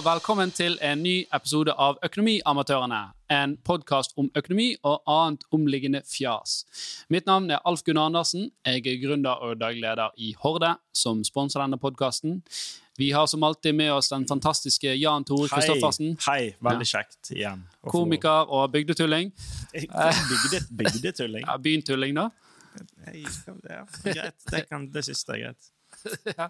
og velkommen til en ny episode av Økonomiamatørene. En podkast om økonomi og annet omliggende fjas. Mitt navn er Alf Gunnar Andersen. Jeg er gründer og daglig leder i Horde, som sponser denne podkasten. Vi har som alltid med oss den fantastiske Jan Tore Kristoffersen. Hei, veldig kjekt igjen. Komiker og bygdetulling. Bygde, bygdetulling. Ja, Byentulling, da. Ja, greit. Det, kan, det siste er greit.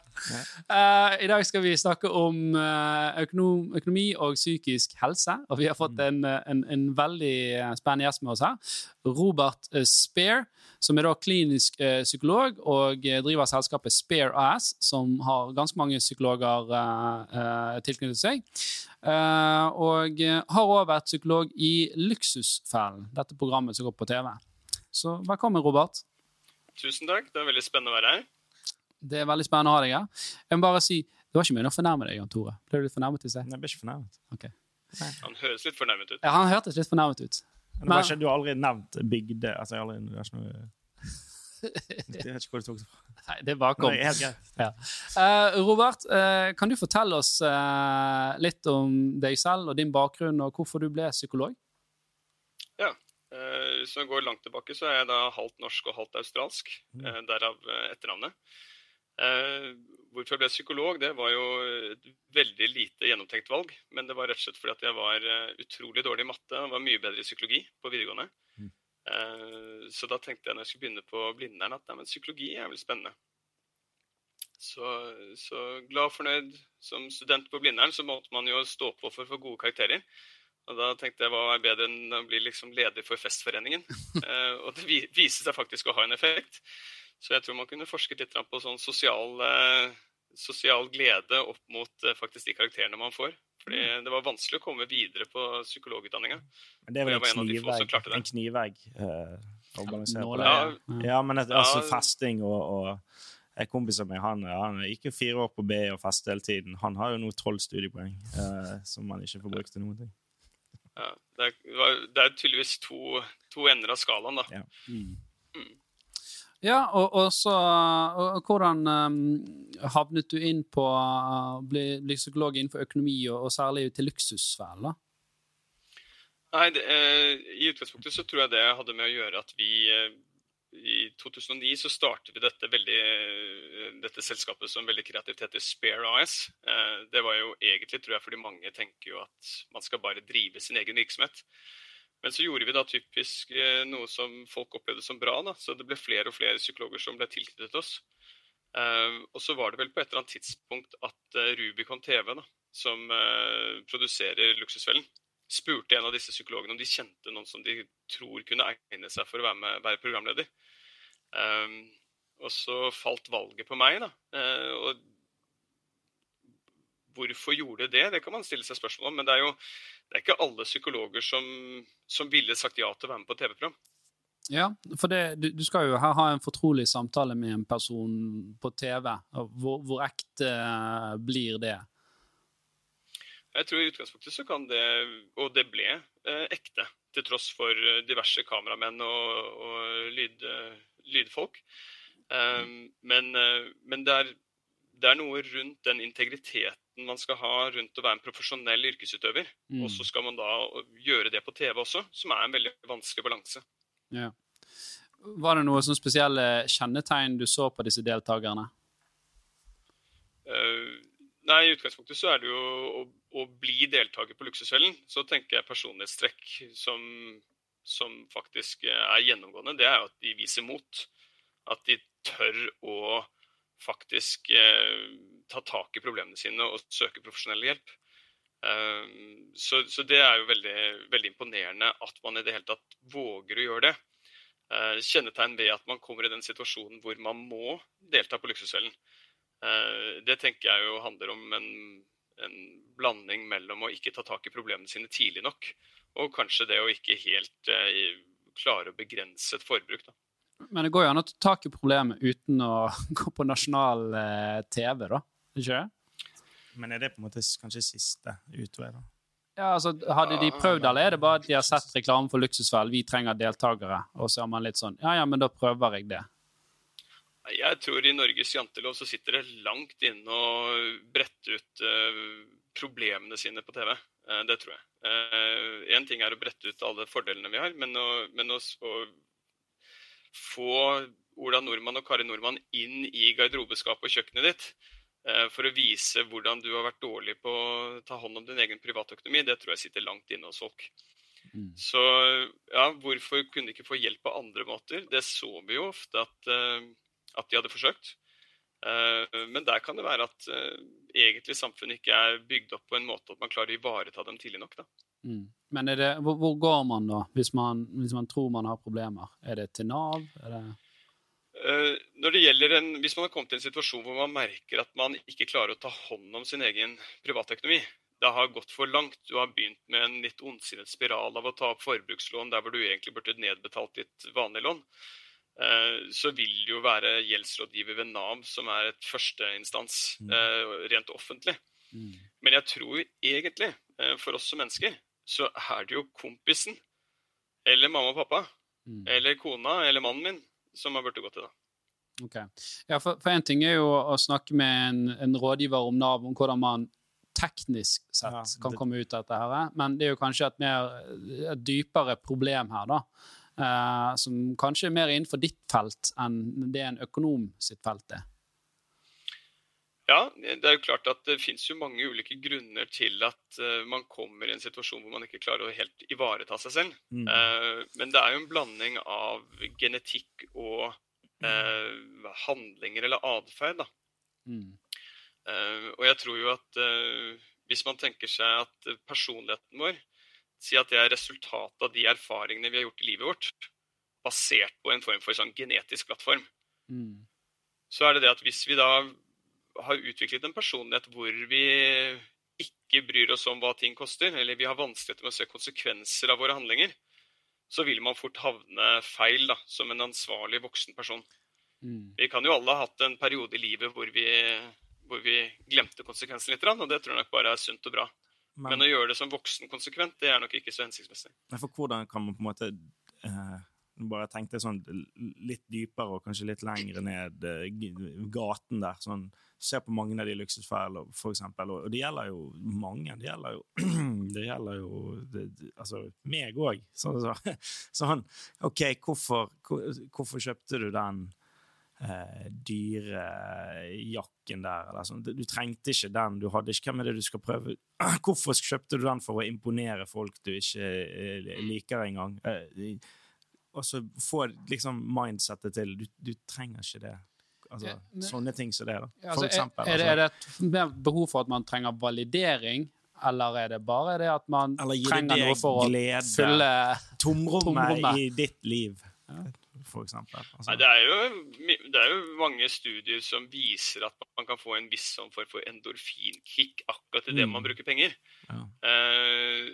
Eh, I dag skal vi snakke om eh, økonom, økonomi og psykisk helse. Og vi har fått en, eh, en, en veldig spennende gjest med oss her. Robert Spear, som er da klinisk psykolog og driver selskapet Spear AS, som har ganske mange psykologer tilknyttet seg. Eh, og har også vært psykolog i Luksusfellen, dette programmet som går på TV. Så velkommen, Robert. Tusen takk. Det er veldig spennende å være her. Det er veldig spennende å ha deg her. Jeg må bare si, Det var ikke meningen å fornærme deg, Jan Tore. Ble du litt fornærmet i Nei, Jeg ble ikke fornærmet. Okay. Han høres litt fornærmet ut. Ja, han hørtes litt fornærmet ut. Men Men ikke, du har aldri nevnt bygde altså, jeg har aldri, det er ikke noe, Jeg vet ikke hvor du tok det fra. Nei, det bare kom. er helt greit. Ja. uh, Robert, uh, kan du fortelle oss uh, litt om deg selv og din bakgrunn, og hvorfor du ble psykolog? Ja. Eh, Hvis man går langt tilbake, så er jeg da halvt norsk og halvt australsk. eh, Derav etternavnet. Eh, Hvorfor jeg ble psykolog, det var jo et veldig lite gjennomtenkt valg. Men det var rett og slett fordi at jeg var eh, utrolig dårlig i matte og var mye bedre i psykologi på videregående. Mm. Eh, Så da tenkte jeg når jeg skulle begynne på Blindern at nei, men psykologi er vel spennende. Så, så glad og fornøyd som student på Blindern, så måtte man jo stå på for å få gode karakterer. Og da tenkte jeg hva er bedre enn å bli liksom leder for Festforeningen? Og det vi- viste seg faktisk å ha en effekt. Så jeg tror man kunne forsket litt på sånn sosial, eh, sosial glede opp mot eh, faktisk de karakterene man får. Fordi det var vanskelig å komme videre på psykologutdanninga. Men det er vel var en en knivegg, eh, på. Nåløye. Ja, men et, altså Ja. festing og, og en kompis av meg, han, han gikk jo fire år på B og festet hele tiden. Han har jo nå tolv studiepoeng eh, som han ikke får brukt til noen ting. Ja, det, er, det er tydeligvis to, to ender av skalaen, da. Ja. Ja, og, og så og, Hvordan um, havnet du inn på å bli, bli psykolog innenfor økonomi, og, og særlig til luksussfæren? Nei, det, eh, I utgangspunktet så tror jeg det hadde med å gjøre at vi eh, i 2009 så startet vi dette, veldig, eh, dette selskapet som veldig kreativt heter Spare AS. Eh, det var jo egentlig, tror jeg, fordi mange tenker jo at man skal bare drive sin egen virksomhet. Men så gjorde vi da typisk eh, noe som folk opplevde som bra. da, Så det ble flere og flere psykologer som ble tilknyttet oss. Eh, og så var det vel på et eller annet tidspunkt at eh, Rubicon TV, da, som produserer Luksusfellen, spurte en av disse psykologene om de kjente noen som de tror kunne egne seg for å være, med, være programleder. Og så falt valget på meg, da. Og hvorfor gjorde det? Det kan man stille seg spørsmål om. Men det er jo det er ikke alle psykologer som, som ville sagt ja til å være med på TV-program. Ja, for det, du, du skal jo her ha en fortrolig samtale med en person på TV. Hvor, hvor ekte eh, blir det? Jeg tror i utgangspunktet så kan det, og det ble, eh, ekte. Til tross for eh, diverse kameramenn og, og lyd, eh, lydfolk. Um, men men det, er, det er noe rundt den integriteten man skal ha rundt å være en profesjonell yrkesutøver. Mm. Og så skal man da gjøre det på TV også, som er en veldig vanskelig balanse. Ja. Var det noe sånn spesielle kjennetegn du så på disse deltakerne? Uh, nei, i utgangspunktet så er det jo å, å bli deltaker på Luksusfellen. Så tenker jeg personlighetstrekk som, som faktisk er gjennomgående, det er jo at de viser mot. At de tør å faktisk eh, ta tak i problemene sine og søke profesjonell hjelp. Eh, så, det er jo veldig, veldig imponerende at man i det hele tatt våger å gjøre det. Eh, kjennetegn ved at man kommer i den situasjonen hvor man må delta på Luksusfellen. Eh, Det tenker jeg jo handler om en, en blanding mellom å ikke ta tak i problemene sine tidlig nok, og kanskje det å ikke helt eh, klare å begrense et forbruk. Da. Men det går jo an å ta tak i problemet uten å gå på nasjonal TV, da? Ikke det? Men er det på en måte kanskje siste utvei, da? Ja, altså, Hadde de prøvd, eller er det bare at de har sett reklame for Luksusfell, vi trenger deltakere, og så er man litt sånn Ja, ja, men da prøver jeg det. Jeg tror i Norges jantelov så sitter det langt inne å brette ut uh, problemene sine på TV. Uh, det tror jeg. Én ting er å brette ut alle fordelene vi har, men å, men å, å få Ola Nordmann og Kari Nordmann inn i garderobeskapet og kjøkkenet ditt for å vise hvordan du har vært dårlig på å ta hånd om din egen privatøkonomi, det tror jeg sitter langt inne hos folk. Mm. Så ja, hvorfor kunne de ikke få hjelp på andre måter? Det så vi jo ofte at, at de hadde forsøkt. Eh, men der kan det være at eh, egentlig samfunnet ikke er bygd opp på en måte at man klarer å ivareta dem tidlig nok. Mm. Men det, hvor, hvor, går man da, hvis man, hvis man, tror man har problemer? Er det til Nav? Er Det... Uh, når det gjelder en, Hvis man har kommet til en situasjon hvor man merker at man ikke klarer å ta hånd om sin egen privatøkonomi, det har gått for langt, du har begynt med en litt ondsinnet spiral av å ta opp forbrukslån der hvor du egentlig burde nedbetalt ditt vanlige lån, Eh, så vil det jo være gjeldsrådgiver ved Nav som er et førsteinstans mm. Eh, rent offentlig. Mm. Men jeg tror egentlig, eh, for oss som mennesker, så er det jo kompisen eller mamma og pappa mm. eller kona eller mannen min som har burde gå til da. Ok. Ja, for én ting er jo å snakke med en, en, rådgiver om Nav, om hvordan man teknisk sett ja, det... kan komme ut av dette, her, men det er jo kanskje et mer et dypere problem her. da uh, som kanskje er mer innenfor ditt felt enn det en økonom sitt felt er? Ja, det er jo klart at det finnes jo mange ulike grunner til at uh, man kommer i en situasjon hvor man ikke klarer å helt ivareta seg selv. Mm. Uh, men det er jo en blanding av genetikk og mm. handlinger eller atferd. Mm. og jeg tror jo at hvis man tenker seg at personligheten vår si at det er resultatet av de erfaringene vi har gjort i livet vårt, basert på en form for sånn genetisk plattform. Mm. Så er det det at hvis vi da har utviklet en personlighet hvor vi ikke bryr oss om hva ting koster, eller vi har vanskeligheter med å se konsekvenser av våre handlinger, så vil man fort havne feil da, som en ansvarlig voksen person. Mm. Vi kan jo alle ha hatt en periode i livet hvor vi, hvor vi glemte konsekvensen litt, og det tror jeg nok bare er sunt og bra. Men, Men, å gjøre det som voksen konsekvent, det er nok ikke så hensiktsmessig. For hvordan kan man på en måte eh, bare tenkte sånn litt dypere og kanskje litt lengre ned eh, gaten der. sånn Se på mange av de luksusfellene, eksempel. Og, det gjelder jo mange. Det gjelder jo, det gjelder jo det, Altså meg òg. Sånn, så, sånn OK, hvorfor, hvorfor kjøpte du den? eh, dyrejakken der. Eller sånn. Du trengte ikke den. du hadde ikke, Hvem er det du skal prøve? Hvorfor kjøpte du den for å imponere folk du ikke eh, liker engang? Eh, og så få liksom mindsettet til du, du trenger ikke det. Altså, ja, men, sånne ting som det. da. For altså, eksempel, er, er, det, er det et behov for at man trenger validering? Eller er det bare det at man trenger noe for glede, å fylle tomrommet, tomrommet i ditt liv? Ja for eksempel? Altså. Det, er jo, det, er jo, mange studier som viser at man kan få en viss form for endorfinkick akkurat i det mm. man bruker penger. Ja. Eh,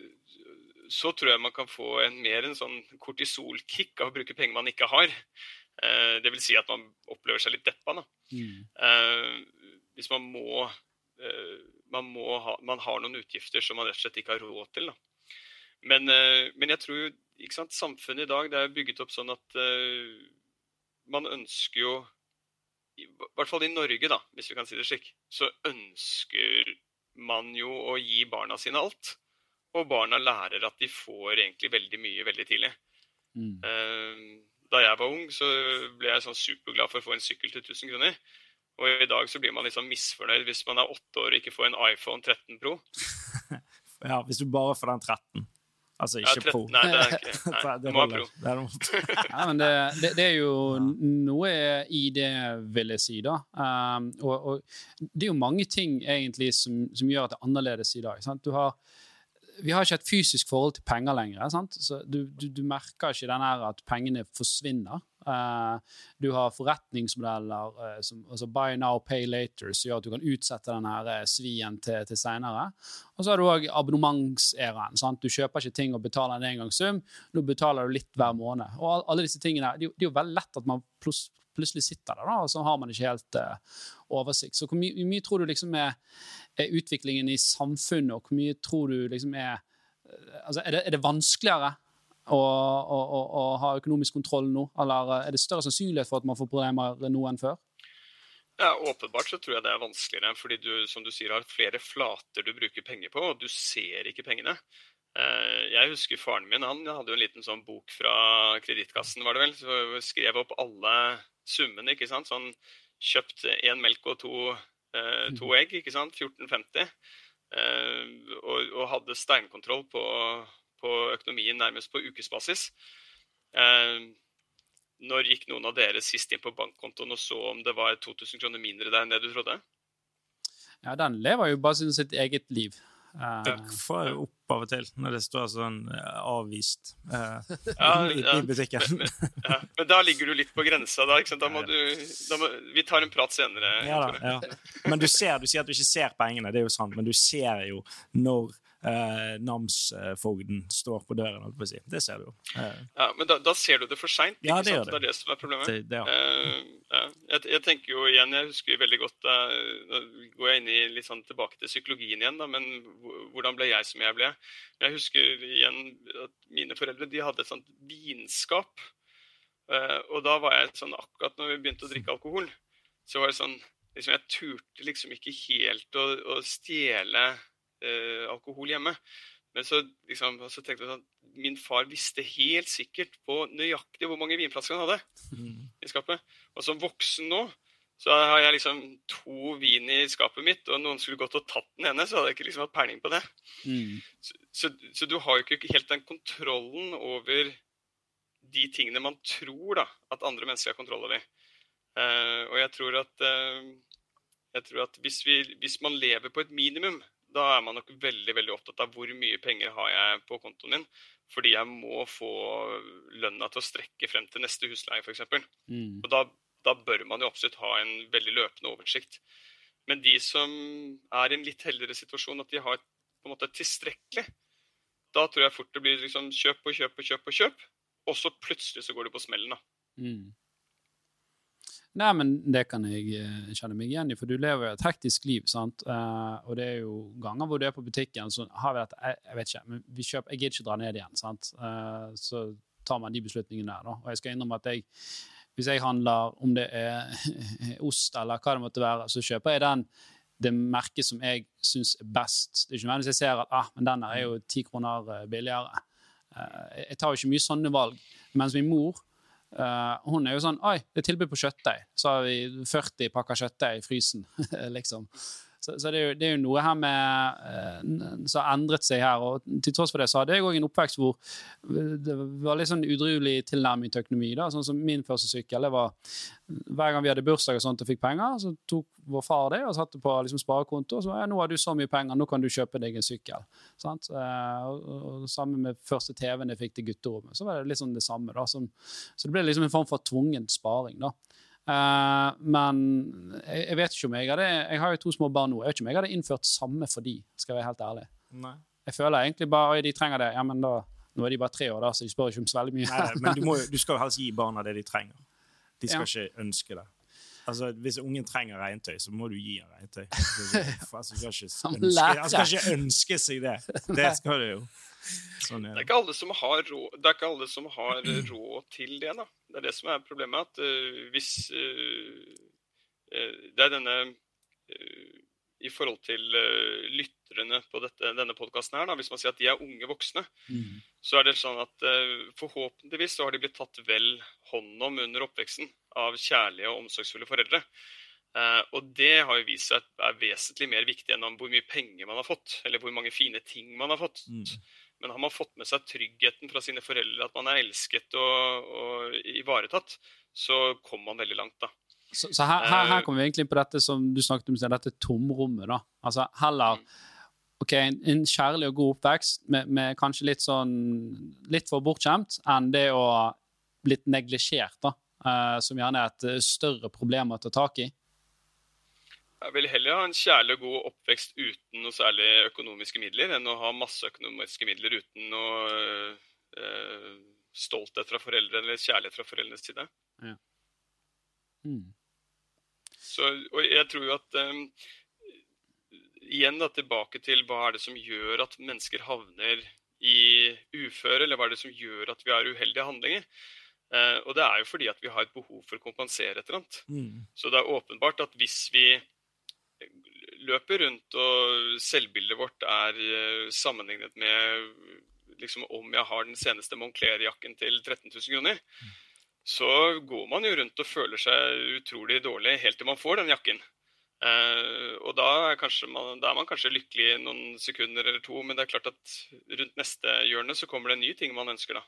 så tror jeg man kan få en mer en sånn kortisolkick av å bruke penger man ikke har. Eh, det vil si at man opplever seg litt deppa. Mm. Eh, hvis man må, eh, man må ha, man har noen utgifter som man rett og slett ikke har råd til. Men, eh, men jeg tror ikke sant, samfunnet i dag er bygget opp sånn at uh, man ønsker jo I hvert fall i Norge, da, hvis vi kan si det slik, så ønsker man jo å gi barna sine alt. Og barna lærer at de får egentlig veldig mye veldig tidlig. Mm. Uh, da jeg var ung, så ble jeg sånn superglad for å få en sykkel til 1000 kroner. Og i dag så blir man liksom misfornøyd hvis man er åtte år og ikke får en iPhone 13 Pro. ja, hvis du bare får den 13. Altså ikke ja, pro. Nei, det er ikke Nei, det må være pro. Det er, ja, men det, det, det, er jo noe i det, vil jeg si, da. Um, og, og, det er jo mange ting egentlig som, som gjør at det er annerledes i dag. Sant? Du har vi har ikke et fysisk forhold til penger lenger. Sant? Så du, du, du merker ikke den her at pengene forsvinner. Uh, du har forretningsmodeller uh, som altså buy now, pay later, som gjør at du kan utsette denne her svien til, til seinere. Og så har du òg abonnementseraen. Du kjøper ikke ting og betaler en engangssum. Nå betaler du litt hver måned. Og alle disse tingene, Det, er jo veldig lett at man plus, plutselig sitter der, da, og så har man ikke helt oversikt. Så hvor mye, mye tror du liksom er er utviklingen i samfunnet, og hvor mye tror du liksom er altså er, det, er det vanskeligere å, å, å, å, ha økonomisk kontroll nå, eller er det større sannsynlighet for at man får problemer nå enn før? Ja, Åpenbart så tror jeg det er vanskeligere, fordi du som du sier, har flere flater du bruker penger på, og du ser ikke pengene. Eh, jeg husker faren min han hadde jo en liten sånn bok fra Kredittkassen, var det vel. Så skrev opp alle summene. ikke sant? Sånn kjøpt én melk og to, eh, to, egg, ikke sant? 14,50. Eh, og, og, hadde steinkontroll på, på, økonomien nærmest på ukesbasis. Når gikk noen av dere sist inn på bankkontoen og så om det var 2000 kroner mindre der enn det du trodde? Ja, den lever jo bare sitt eget liv. Får jeg opp av og til når det står sånn uh, avvist uh, ja, i, i, butikken. Men, men, ja. men, da ligger du litt på grensa. Da, da må du, da må, vi tar en prat senere. Ja, da, men du ser, du sier at du ikke ser pengene, det er jo sant, men du ser jo når eh, namsfogden står på døren. holdt på å si. Det ser du jo. Eh. Ja, Men da, da, ser du det for seint. Ja, det, det. det er det som er problemet. Det, det, ja. eh, jeg, jeg, tenker jo igjen, jeg husker veldig godt eh, Nå går jeg inn i litt sånn tilbake til psykologien igjen, da, men hvordan ble jeg som jeg ble? Jeg husker igjen at mine foreldre de hadde et sånt vinskap. Eh, og da var jeg sånn akkurat når vi begynte å drikke alkohol, så var det sånn liksom, Jeg turte liksom ikke helt å, å stjele eh, alkohol hjemme. Men så, liksom, så tenkte jeg sånn Min far visste helt sikkert på nøyaktig hvor mange vinflasker han hadde mm. i skapet. Og som voksen nå så har jeg liksom to vin i skapet mitt, og noen skulle gått og tatt den ene, så hadde jeg ikke liksom hatt peiling på det. Mm. Så, så, så, du har jo ikke helt den kontrollen over de tingene man tror da, at andre mennesker har kontroll over. Uh, og jeg tror at, uh, jeg tror at hvis, vi, hvis, man lever på et minimum, da er man nok veldig veldig opptatt av hvor mye penger har jeg på kontoen min. Fordi jeg må få lønna til å strekke frem til neste husleie, f.eks. Mm. Og da, da, bør man jo absolutt ha en veldig løpende oversikt. Men de som er i en litt heldigere situasjon, at de har på en måte tilstrekkelig, da tror jeg fort det blir liksom kjøp og kjøp og kjøp og kjøp. Og så plutselig så går det på smellen, da. Mm. Nei, men det kan jeg uh, kjenne meg igjen i, for du lever jo et hektisk liv. sant? Uh, og det er jo ganger hvor du er på butikken, så har vi dette jeg, jeg vet ikke, men vi kjøper, jeg gidder ikke dra ned igjen. sant? Uh, så tar man de beslutningene der. da. Og jeg skal innrømme at jeg, hvis jeg handler, om det er ost eller hva det måtte være, så kjøper jeg den det merket som jeg syns er best. Det er ikke nødvendigvis jeg ser at ah, men den er jo ti kroner billigere. jeg tar jo ikke mye sånne valg. Mens min mor Uh, hun er jo sånn Oi, det er tilbud på kjøttdeig. Så har vi 40 pakker kjøttdeig i frysen. liksom. Så, så det, er jo, det, er jo, noe her med uh, som har endret seg her. Og til tross for det så hadde jeg òg en oppvekst hvor det var litt sånn udrivelig tilnærming til økonomi. da, sånn som Min første sykkel det var Hver gang vi hadde bursdag og sånt og fikk penger, så tok vår far det og satte på liksom, sparekonto. Og så ja, nå har du så mye penger, nå kan du kjøpe deg en sykkel. Sant? Uh, og, og, Sammen med første TV-en jeg fikk til gutterommet. Så var det litt sånn det samme. da, som, Så det ble liksom en form for tvungen sparing. da. Uh, men jeg, jeg, vet ikke om jeg hadde Jeg har jo to små barn nå. Jeg vet ikke om jeg hadde innført samme for de, skal jeg være helt ærlig. Nei. Jeg føler egentlig bare de trenger det. Ja, men da, Nå er de bare tre år, da, så de spør ikke om så veldig mye. Nei, men du, må, du, skal jo helst gi barna det de trenger. De skal ja. ikke ønske det. Altså, Hvis ungen trenger regntøy, så må du gi ham regntøy. Altså, skal ikke ønske, han skal ikke ønske seg det. Det skal du jo. Sånn er det. Det, er ikke alle som har råd, det er ikke alle som har råd til det. da. Det er det som er problemet. at uh, hvis uh, uh, Det er denne I forhold til lytterne på dette, denne podkasten her, da, hvis man sier at de er unge voksne, mm. så er det sånn at forhåpentligvis så har de blitt tatt vel hånd om under oppveksten av kjærlige og omsorgsfulle foreldre. Uh, og det har jo vist seg at er vesentlig mer viktig enn om hvor mye penger man har fått, eller hvor mange fine ting man har fått. Mm. Men har man fått med seg tryggheten fra sine foreldre, at man er elsket og, og ivaretatt, så kommer man veldig langt, da. Så, så her, her, her, kommer vi egentlig inn på dette som du snakket om, dette tomrommet. da. Altså heller mm. ok, en, en, kjærlig og god oppvekst med, med, kanskje litt sånn litt for bortskjemt enn det å blitt neglisjert, da. Uh, som gjerne er et større problem å ta tak i. Jeg vil heller ha en kjærlig og god oppvekst uten noe særlig økonomiske midler, enn å ha masse økonomiske midler uten noe øh, stolthet fra foreldrene eller kjærlighet fra foreldrenes side. Ja. Mm. Så, og jeg tror jo at øh, Igjen da, tilbake til hva er det som gjør at mennesker havner i uføre, eller hva er det som gjør at vi har uheldige handlinger? Eh, og det er jo fordi at vi har et behov for å kompensere et eller annet. Mm. Så det er åpenbart at hvis vi løper rundt og selvbildet vårt er eh, sammenlignet med liksom om jeg har den seneste Moncler-jakken til 13 000 kroner, så går man jo rundt og føler seg utrolig dårlig helt til man får den jakken. Uh, og da er, man, da er man kanskje lykkelig noen sekunder eller to, men det er klart at rundt neste hjørne så kommer det en ny ting man ønsker, da.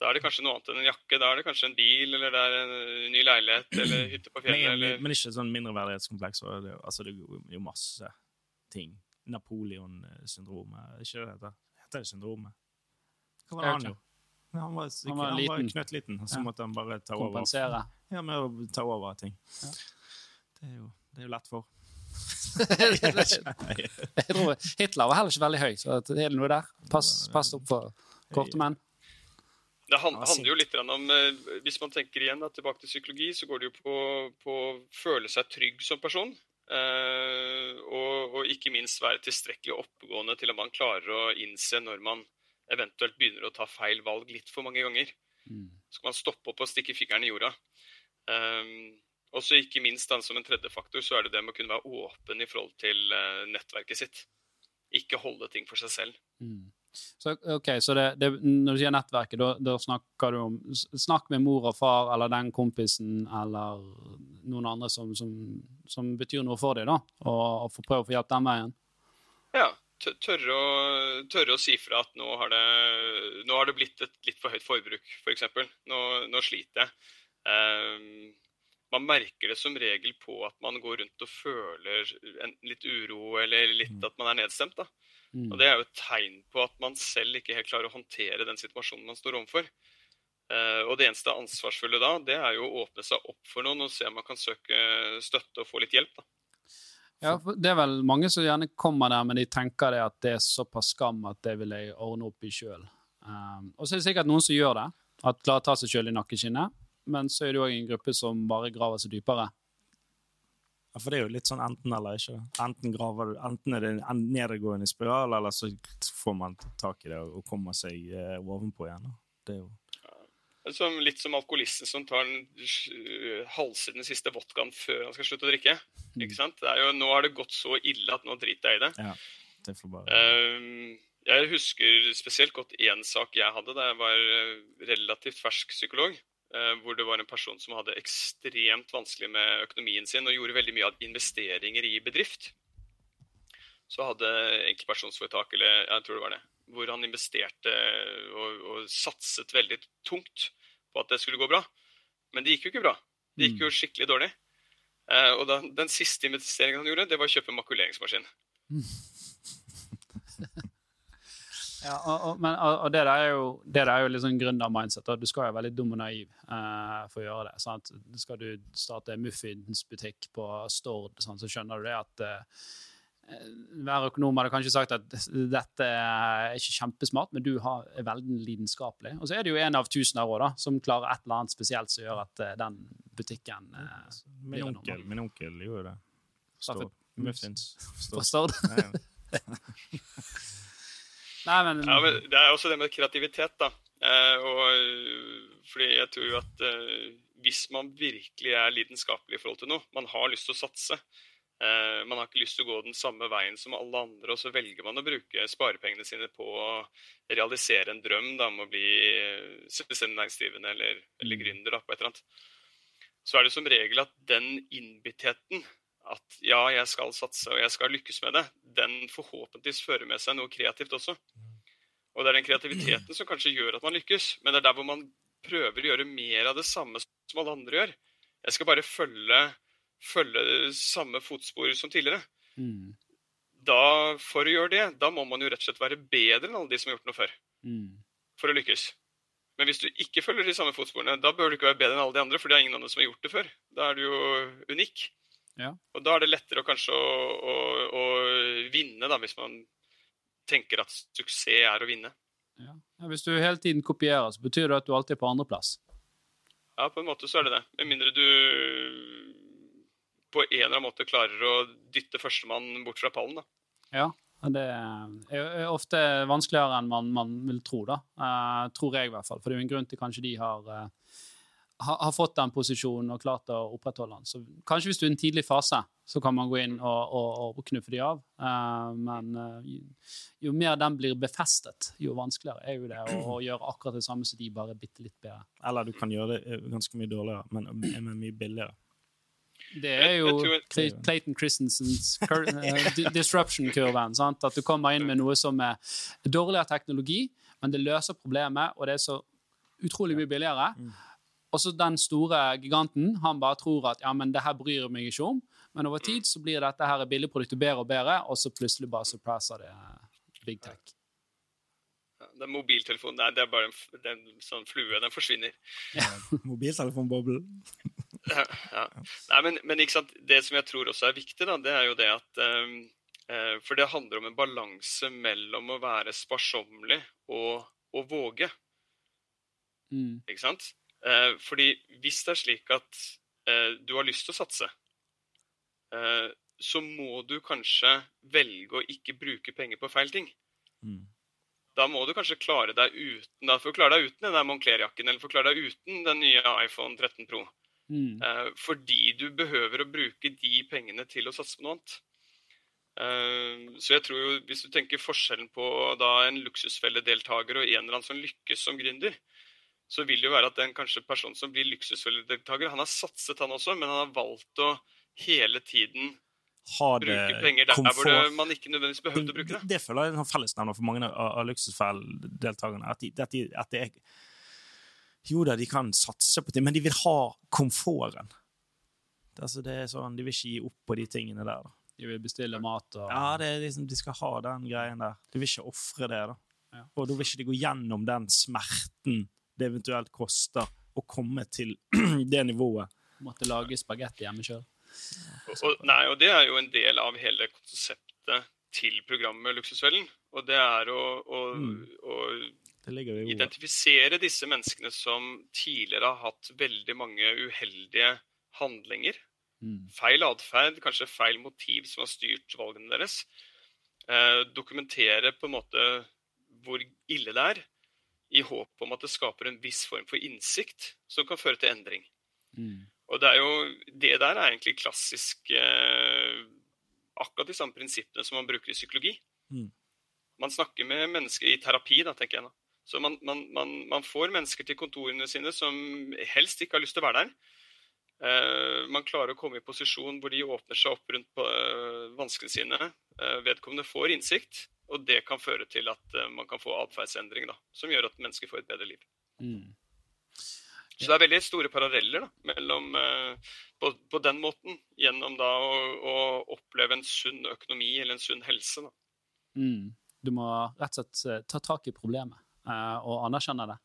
Da er det kanskje noe annet enn en jakke. Da er det kanskje en bil, eller det er en ny leilighet, eller hytte på fjellet, Men, eller men ikke sånn mindreverdighetskompleks. Det, altså, det er jo masse ting. Napoleon-syndromet, ikke det det heter? Heter det syndromet? Hva var det han gjorde? Han var, syk, Han var han var liten. knøttliten, og så Ja. måtte han bare ta over. Kompensere. Ja, med å ta over ting. Ja. Det, er jo, det er jo lett for. Jeg tror Hitler var heller ikke veldig høy, så det er noe der. Pass, pass opp for korte menn. Det handler jo litt om eh, Hvis man tenker igjen da, tilbake til psykologi, så går det jo på, på å føle seg trygg som person. eh, og, og ikke minst være tilstrekkelig oppegående til at man klarer å innse når man eventuelt begynner å ta feil valg litt for mange ganger. Mm. Så kan man stoppe opp og stikke fingeren i jorda. Um, og så ikke minst da, som en tredje faktor, så er det det med å kunne være åpen i forhold til eh, nettverket sitt. Ikke holde ting for seg selv. Mm. Så, ok, så det, det, når du sier nettverket, da, da snakker du om Snakk med mor og far eller den kompisen eller noen andre som, som, som betyr noe for deg, da, og, og prøv å få hjelp den veien. Ja, tørre å, tørre å si fra at nå har det, nå har det blitt et litt for høyt forbruk, f.eks. For eksempel. nå, nå sliter jeg. Um, man merker det som regel på at man går rundt og føler enten litt uro eller litt at man er nedstemt. da. Mm. Og Det er jo et tegn på at man selv ikke helt klarer å håndtere den situasjonen man står overfor. Uh, og Det eneste ansvarsfulle da, det er jo å åpne seg opp for noen og se om man kan søke støtte og få litt hjelp. da. Ja, det er vel mange som gjerne kommer der, men de tenker det at det er såpass skam at det vil jeg ordne opp i sjøl. Um, og så er det sikkert noen som gjør det, at klarer å ta seg sjøl i nakkeskinnet. Men så er det òg en gruppe som bare graver seg dypere. Ja, for det er jo litt sånn enten-eller, ikke? Enten, graver enten er det en nedadgående spiral, eller så får man tak i det og kommer seg eh, ovenpå igjen. Det er jo Som, litt som alkoholisten som tar den, øh, halser den siste vodkaen før han skal slutte å drikke. Ikke sant? Det jo, nå har det gått så ille at nå driter jeg i det. Ja, det får bare Ehm, jeg husker spesielt godt én sak jeg hadde da jeg var øh, relativt fersk psykolog. Eh, hvor det var en person som hadde ekstremt vanskelig med økonomien sin og gjorde veldig mye av investeringer i bedrift. Så hadde enkeltpersonsforetak, eller jeg tror det var det, hvor han investerte og, og satset veldig tungt på at det skulle gå bra. Men det gikk jo ikke bra. Det gikk jo skikkelig dårlig. Eh, og da, den siste investeringen han gjorde, det var å kjøpe makuleringsmaskin. Ja, og, og, men, og det der er jo, det der er jo liksom grunnen av mindset. Du skal jo være veldig dum og naiv eh, for å gjøre det. Sant? Skal du starte muffinsbutikk på Stord, sant, så skjønner du det at eh, hver økonom hadde kanskje sagt at dette er ikke kjempesmart, men du har, er veldig lidenskapelig. Og så er det jo en av tusen av òg, som klarer et eller annet spesielt som gjør at eh, den butikken eh, Min blir onkel, min onkel gjorde jo det. Stord. Muffins. Stord. på Stord. Nei, men, Ja, men Det er også det med kreativitet, da. Eh, og, øh, fordi jeg tror jo at eh, hvis man virkelig er lidenskapelig i forhold til noe, man har lyst til å satse, eh, man har ikke lyst til å gå den samme veien som alle andre, og så velger man å bruke sparepengene sine på å realisere en drøm da, om å bli eh, selvstendig næringsdrivende eller, eller gründer da, på et eller annet, så er det som regel at den innbittheten at ja, jeg skal satse og jeg skal lykkes med det, den forhåpentligvis fører med seg noe kreativt også. Og det er den kreativiteten som kanskje gjør at man lykkes, men det er der hvor man prøver å gjøre mer av det samme som alle andre gjør. Jeg skal bare følge, følge samme fotspor som tidligere. mm, Da, for å gjøre det, da må man jo rett og slett være bedre enn alle de som har gjort noe før, mm. for å lykkes. Men hvis du ikke følger de samme fotsporene, da bør du ikke være bedre enn alle de andre, for det er ingen andre som har gjort det før. Da er du jo unik. Ja. Og da er det lettere å kanskje å, å, å vinne, da, hvis man tenker at suksess er å vinne. Ja. Ja, hvis du hele tiden kopierer, så betyr det at du alltid er på andreplass. Ja, på en måte så er det det. Med mindre du på en eller annen måte klarer å dytte førstemann bort fra pallen, da. Ja. Det er ofte vanskeligere enn man, man vil tro, da. Uh, tror jeg, i hvert fall. For det er jo en grunn til kanskje de har, uh, ha, har fått den posisjonen og klart å opprettholde den. Så kanskje hvis du er i en tidlig fase, så kan man gå inn og, og, og knuffe de av. Uh, men jo, jo, mer den blir befestet, jo vanskeligere er jo det å, å gjøre akkurat det samme som de, bare bitte litt bedre. Eller du kan gjøre det ganske mye dårligere, men, men mye billigere. Det er jo Clayton Christensens uh, disruption-kurven. At du kommer inn med noe som er dårligere teknologi, men det løser problemet, og det er så utrolig mye billigere. Og så den store giganten han bare tror at ja, men det her bryr meg ikke om. Men over tid så blir dette her billigproduktet bedre og bedre, og så plutselig bare surpasser det big tech. Den mobiltelefonen der, det er bare en, det er en sånn flue. Den forsvinner. Ja. Mobiltelefonboblen. ja, ja. Nei, men, men det som jeg tror også er viktig, da, det er jo det at um, uh, For det handler om en balanse mellom å være sparsommelig og å våge. Mm. Ikke sant? Uh, fordi hvis det er slik at uh, du har lyst til å satse, så må du kanskje velge å ikke bruke penger på feil ting. Mm da må du kanskje klare deg uten da, for å klare deg uten den Moncler-jakken eller for å klare deg uten den nye iPhone 13 Pro. Mm. Eh, fordi du behøver å bruke de pengene til å satse på noe annet. Eh, så jeg tror jo, Hvis du tenker forskjellen på da en luksusfelledeltaker og en eller annen som lykkes som gründer, så vil det jo være at den kanskje personen som blir luksusfelledeltaker, han har satset, han også, men han har valgt å hele tiden ha det Bruke penger der komfort. hvor man ikke nødvendigvis behøvde å bruke det. Det, føler jeg er en fellesnevner for mange av, av luksusfell-deltakerne. At, de, at, de, at det er Jo da, de kan satse på ting, men de vil ha komforten. Altså, det er sånn, De vil ikke gi opp på de tingene der. Da. De vil bestille mat og Ja, det er liksom, de skal ha den greien der. De vil ikke ofre det. da. Ja. Og da vil ikke de gå gjennom den smerten det eventuelt koster å komme til det nivået. Måtte lage spagetti hjemme sjøl. Nei, og det er jo en del av hele konseptet til programmet Luksusfellen. Og det er å, å, mm. å identifisere disse menneskene som tidligere har hatt veldig mange uheldige handlinger. Mm. Feil atferd, kanskje feil motiv som har styrt valgene deres. Eh, dokumentere på en måte hvor ille det er, i håp om at det skaper en viss form for innsikt som kan føre til endring. Mm. Og det er jo Det der er egentlig klassisk eh, Akkurat de samme prinsippene som man bruker i psykologi. Mm. Man snakker med mennesker i terapi, da, tenker jeg nå. Så man, man, man, man, får mennesker til kontorene sine som helst ikke har lyst til å være der. Eh, man klarer å komme i posisjon hvor de åpner seg opp rundt på, øh, vanskene sine. Eh, vedkommende får innsikt, og det kan føre til at uh, man kan få atferdsendring, som gjør at mennesker får et bedre liv. Mm. Så det er veldig store paralleller da, mellom, uh, på, på, den måten, gjennom da å, å, oppleve en sunn økonomi eller en sunn helse. Da. Mm. Du må rett og slett eh, ta tak i problemet uh, og anerkjenne det.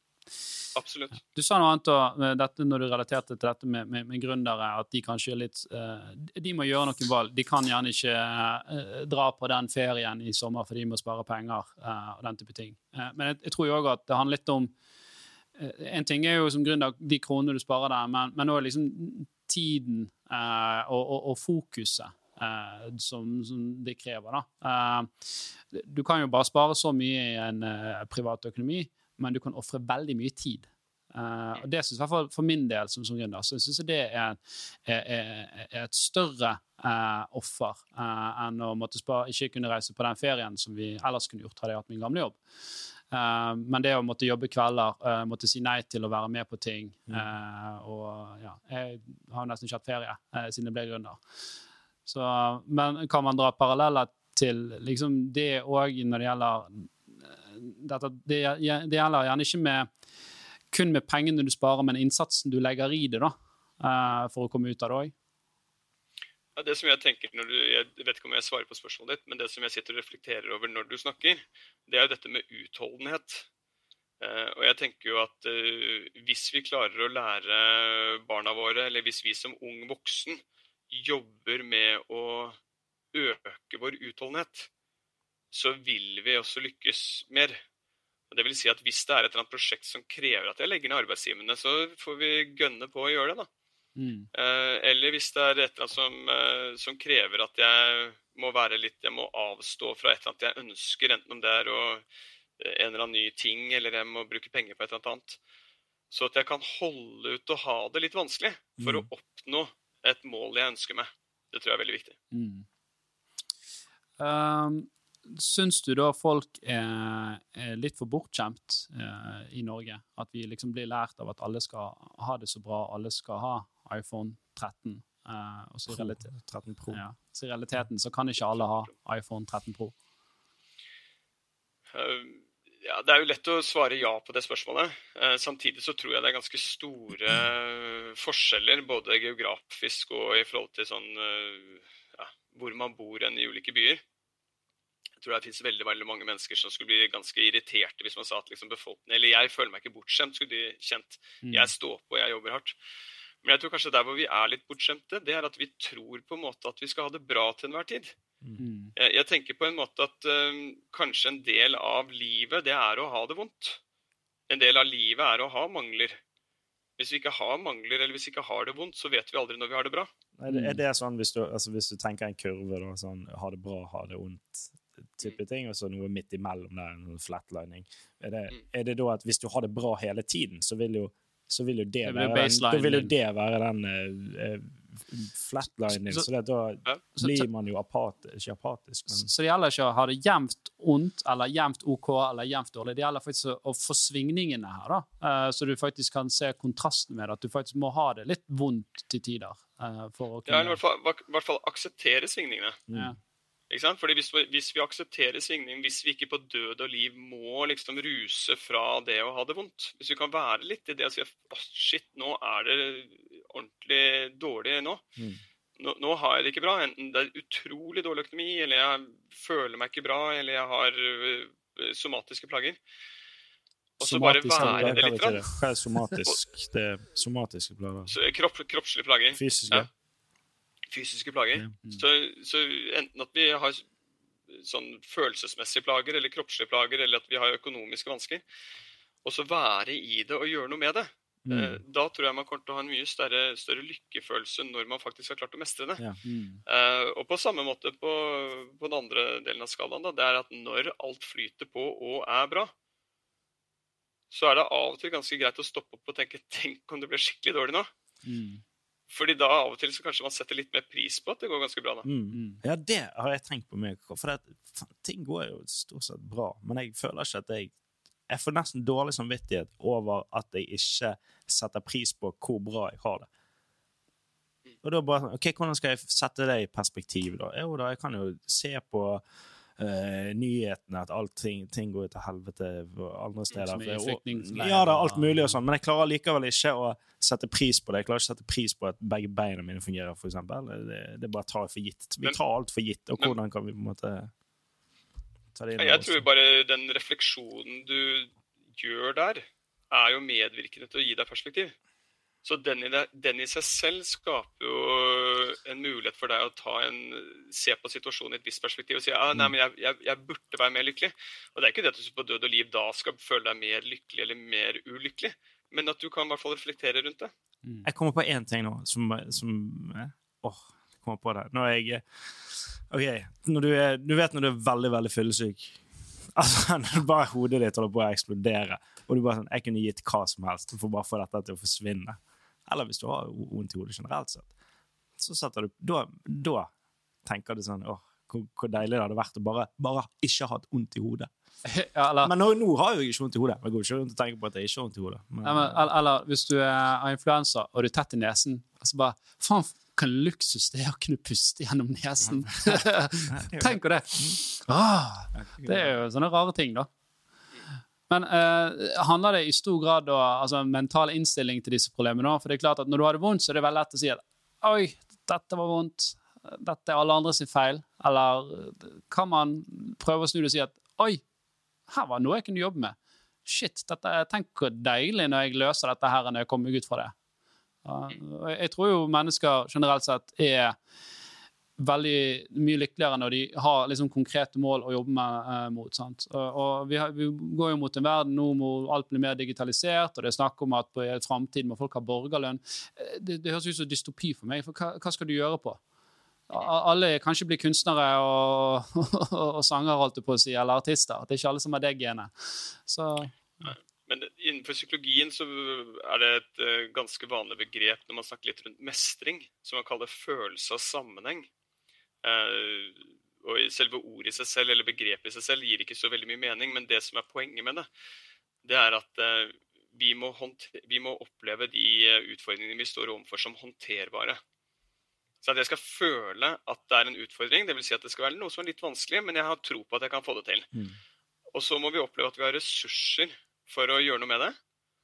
Absolutt. Du sa noe annet dette, når du relaterte til dette med, med, med gründere, at de kanskje er litt uh, De må gjøre noen valg. De kan gjerne ikke uh, dra på den ferien i sommer for de må spare penger uh, og den type ting. men jeg, jeg tror jo òg at det handler litt om en ting er jo som av de kronene du sparer der, men, men også liksom tiden og, og, og, fokuset Uh, som, som, det krever. Da. Uh, du kan jo bare spare så mye i en uh, privat økonomi, men du kan ofre veldig mye tid. Uh, og det synes jeg for, for min del som, som gründer så synes jeg det er, er, er, et større uh, offer enn å måtte spare, ikke kunne reise på den ferien som vi ellers kunne gjort hadde jeg hatt min gamle jobb. Uh, men det å måtte jobbe kvelder, uh, måtte si nei til å være med på ting uh, Og ja, jeg har nesten ikke hatt ferie siden jeg ble gründer. Så, men kan man dra paralleller til liksom det òg når det gjelder dette, det, det, gjelder gjerne ikke med, kun med pengene du sparer, men innsatsen du legger i det da, for å komme ut av det òg. Ja, det som Jeg tenker når du, jeg vet ikke om jeg svarer på spørsmålet ditt, men det som jeg sitter og reflekterer over når du snakker, det er jo dette med utholdenhet. Uh, og jeg tenker jo at uh, Hvis vi klarer å lære barna våre, eller hvis vi som ung voksen jobber med å øke vår utholdenhet, så vil vi også lykkes mer. Og det vil si at Hvis det er et eller annet prosjekt som krever at jeg legger ned arbeidstimene, så får vi gønne på å gjøre det. da. Mm. Eh, eller hvis det er et eller annet som, eh, som krever at jeg må være litt Jeg må avstå fra et eller annet jeg ønsker, enten om det er å, eh, en eller annen ny ting, eller jeg må bruke penger på et eller annet. Så at jeg kan holde ut og ha det litt vanskelig for Mm. å oppnå et mål jeg ønsker meg. Det tror jeg er veldig viktig. Mm. Um, syns du da folk er, er litt for bortskjemt eh, i Norge? At vi liksom blir lært av at alle skal ha det så bra, alle skal ha iPhone 13. eh, og så i, realitet, 13 Pro. ja, så i realiteten så kan ikke alle ha iPhone 13 Pro. Eh, Ja, Det er jo lett å svare ja på det spørsmålet. Eh, Samtidig så tror jeg det er ganske store eh, forskjeller, både geografisk og i forhold til sånn eh, ja, hvor man bor enn i ulike byer. Jeg tror det finnes veldig veldig mange mennesker som skulle bli ganske irriterte hvis man sa at liksom befolkningen Eller jeg føler meg ikke bortskjemt, skulle de kjent. Mm. Jeg står på, jeg jobber hardt. Men jeg tror kanskje der hvor vi er litt bortskjemte, det er at vi tror på en måte at vi skal ha det bra til enhver tid. Mm. Jeg, jeg tenker på en måte at eh, kanskje en del av livet, det er å ha det vondt. En del av livet er å ha mangler. Hvis vi ikke har mangler, eller hvis vi ikke har det vondt, så vet vi aldri når vi har det bra. Er det, er det sånn hvis du, altså hvis du tenker en kurve, da, sånn ha det bra, ha det vondt, type ting, og så noe midt imellom der, en flatlining, er det, Mm. er det da at hvis du har det bra hele tiden, så vil jo, så vil jo det, Det være den, da vil jo det være den eh, flatlining, Så- så, det, da så- så- blir man jo apatisk, ikke apatisk, men Så det gjelder ikke å ha det jevnt ondt eller jevnt OK eller jevnt dårlig. Det gjelder faktisk å, få svingningene her, da. Eh, så du faktisk kan se kontrasten med det. At du faktisk må ha det litt vondt til tider. eh, for å Ja, eller i hvert fall, i hvert fall akseptere svingningene. ja. Fordi hvis, vi- hvis vi aksepterer svingning, hvis vi ikke på død og liv må liksom ruse fra det å ha det vondt Hvis vi kan være litt i det og si at shit, nå er det ordentlig dårlig nå. Mm. nå. Nå har jeg det ikke bra. Enten det er utrolig dårlig økonomi, eller jeg føler meg ikke bra, eller jeg har øh, somatiske plager. Og så bare være det litt. Hva er somatisk? Det er somatiske plager. Kropp, kroppslige plager. Fysiske? Ja. Fysiske plager. Ja. Så, så enten at vi har sånn følelsesmessige plager eller kroppslige plager, eller at vi har økonomiske vansker, og så være i det og gjøre noe med det. Mm. Eh, Da tror jeg man kommer til å ha en mye større, større lykkefølelse når man faktisk har klart å mestre det. Ja. Mm. Uh, og på samme måte på, på den andre delen av skalaen, da, det er at når alt flyter på og er bra, så er det av og til ganske greit å stoppe opp og tenke Tenk om det ble skikkelig dårlig nå? Mm. Fordi da av og til så kanskje man setter litt mer pris på at det går ganske bra. da. Mm. Mm. Ja, det har jeg tenkt på mye. For det, ting går jo stort sett bra, men jeg føler ikke at jeg Jeg får nesten dårlig samvittighet over at jeg ikke setter pris på hvor bra jeg har det. Og da bare sånn, ok, Hvordan skal jeg sette det i perspektiv? da? Jo da, jeg kan jo se på eh, nyhetene at alt ting går til helvete andre steder. Som det er ja alt mulig og sånn, men jeg klarer likevel ikke å sette pris på det. Jeg klarer ikke å sette pris på at begge beina mine fungerer, eksempel. Det, det bare tar jeg for gitt. Vi tar alt for gitt, og hvordan kan vi på en måte ta det inn? Jeg tror bare den refleksjonen du gjør der, er jo medvirkende til å gi deg perspektiv. Så den i, den i seg selv skaper jo en mulighet for deg å ta en, se på situasjonen i et visst perspektiv og si ah, nei, men jeg, jeg, jeg burde være mer lykkelig. Og Det er ikke det at du på død og liv da skal føle deg mer lykkelig eller mer ulykkelig, men at du kan i hvert fall reflektere rundt det. Mm. Jeg kommer på én ting nå som, som eh, Åh, jeg kommer på det. Når jeg eh, OK, når du, er, du vet når du er veldig, veldig fyllesyk. Altså, når bare hodet ditt holder på å eksplodere, og du bare sånn Jeg kunne gitt hva som helst for bare å få dette til å forsvinne. Eller hvis du har vondt i hodet generelt sett. Så setter du Da, da tenker du sånn Åh, hvor, hvor deilig det hadde vært å bare, bare ikke ha hatt vondt i hodet. Ja, eller, Men nå, nå har jeg jo ikke vondt i hodet. Jeg går ikke rundt og tenker på at jeg ikke har vondt i hodet. Men, ja, men, eller, eller hvis du har influensa og du er tett i nesen, altså bare Faen, hvilken luksus det er å kunne puste gjennom nesen. Tenk på det! Ah, det er jo sånne rare ting, da. Men eh, handler det i stor grad om altså, mental innstilling til disse problemene? For det er klart at Når du har det vondt, så er det veldig lett å si at oi, dette var vondt, dette er alle andre sin feil. Eller kan man prøve å snu det og si at oi, her var noe jeg kunne jobbe med. Shit, dette, tenk hvor deilig når jeg løser dette her når jeg kommer meg ut fra det. Jeg tror jo mennesker generelt sett er veldig mye lykkeligere når de har liksom konkrete mål å jobbe med, eh, mot. vi, har, vi, går jo mot en verden nå hvor alt blir mer digitalisert, og det er snakk om at i framtiden må folk ha borgerlønn. Eh, det, det, høres ut som dystopi for meg. for hva, hva skal du gjøre på? Alle kanskje blir kunstnere og, og, og sanger, holdt jeg på å si, eller artister. Det er ikke alle som har det genet. Så men innenfor psykologien så er det et uh, ganske vanlig begrep når man snakker litt rundt mestring, som man kaller følelse av sammenheng. Uh, og Selve ordet i seg selv eller begrepet i seg selv gir ikke så veldig mye mening, men det som er poenget med det, det er at uh, vi, må vi, må oppleve de utfordringene vi står overfor, som håndterbare. Så at jeg skal føle at det er en utfordring, dvs. Si at det skal være noe som er litt vanskelig, men jeg har tro på at jeg kan få det til. Mm. Og så må vi oppleve at vi har ressurser for å gjøre noe med det.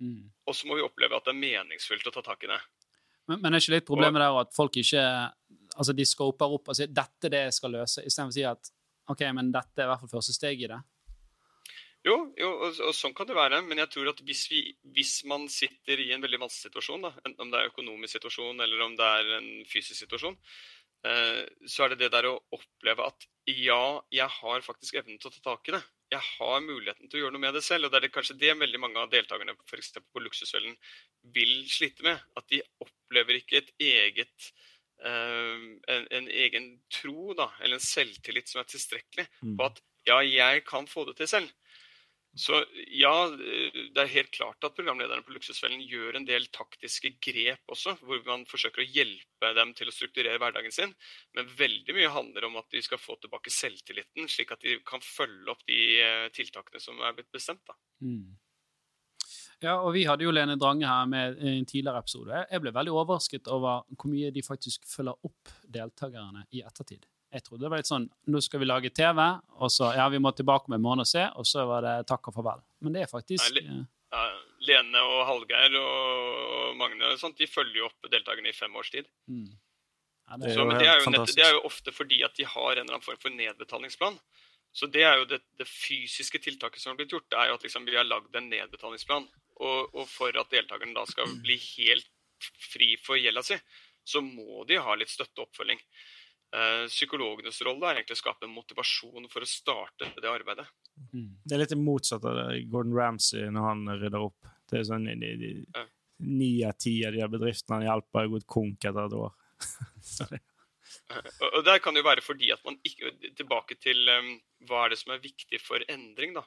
Mm. Og så må vi oppleve at det er meningsfullt å ta tak i det. Men, men er ikke litt problemet der at folk ikke altså de scoper opp og sier dette det jeg skal løse, istedenfor å si at OK, men dette er i hvert fall første steg i det? Jo, jo og, og, sånn kan det være. Men jeg tror at hvis, vi, hvis man sitter i en veldig vanskelig situasjon, da, enten om det er økonomisk situasjon eller om det er en fysisk situasjon, eh, så er det det der å oppleve at ja, jeg har faktisk evnen til å ta tak i det jeg har muligheten til å gjøre noe med det selv. Og det er det kanskje det veldig mange av deltakerne f.eks. på Luksusfellen vil slite med. At de opplever ikke et eget en, en, egen tro da, eller en selvtillit som er tilstrekkelig mm. på at ja, jeg kan få det til selv. Så ja, det er helt klart at programlederne på Luksusfellen gjør en del taktiske grep også, hvor man forsøker å hjelpe dem til å strukturere hverdagen sin. Men veldig mye handler om at de skal få tilbake selvtilliten, slik at de kan følge opp de eh, tiltakene som er blitt bestemt. Da. Mm. Ja, og Vi hadde jo Lene Drange her med i en tidligere episode. Jeg ble veldig overrasket over hvor mye de faktisk følger opp deltakerne i ettertid. Jeg trodde det var litt sånn Nå skal vi lage TV, og så ja, vi må tilbake med en måned og se, og så var det takk og farvel. Men det er faktisk Nei, ja, Lene og Hallgeir og Magne og sånt, de følger jo opp deltakerne i fem års tid. Mm. Ja, det, er så, men det er, nett, det er, jo ofte fordi at de har en eller annen form for nedbetalingsplan. Så det er jo det, det fysiske tiltaket som har blitt gjort, det er jo at liksom vi har lagd en nedbetalingsplan. Og, og, for at deltakerne da skal bli helt fri for gjelda si, så må de ha litt støtte og oppfølging. Eh, psykologenes rolle er egentlig å skape motivasjon for å starte det arbeidet. Mm. Det er litt motsatt av Gordon Ramsay når han rydder opp. Det er sånn Ni av ti av de bedriftene han hjelper, har gått konk etter et år. og Der kan det jo være fordi at man ikke Tilbake til um, hva er det som er viktig for endring, da.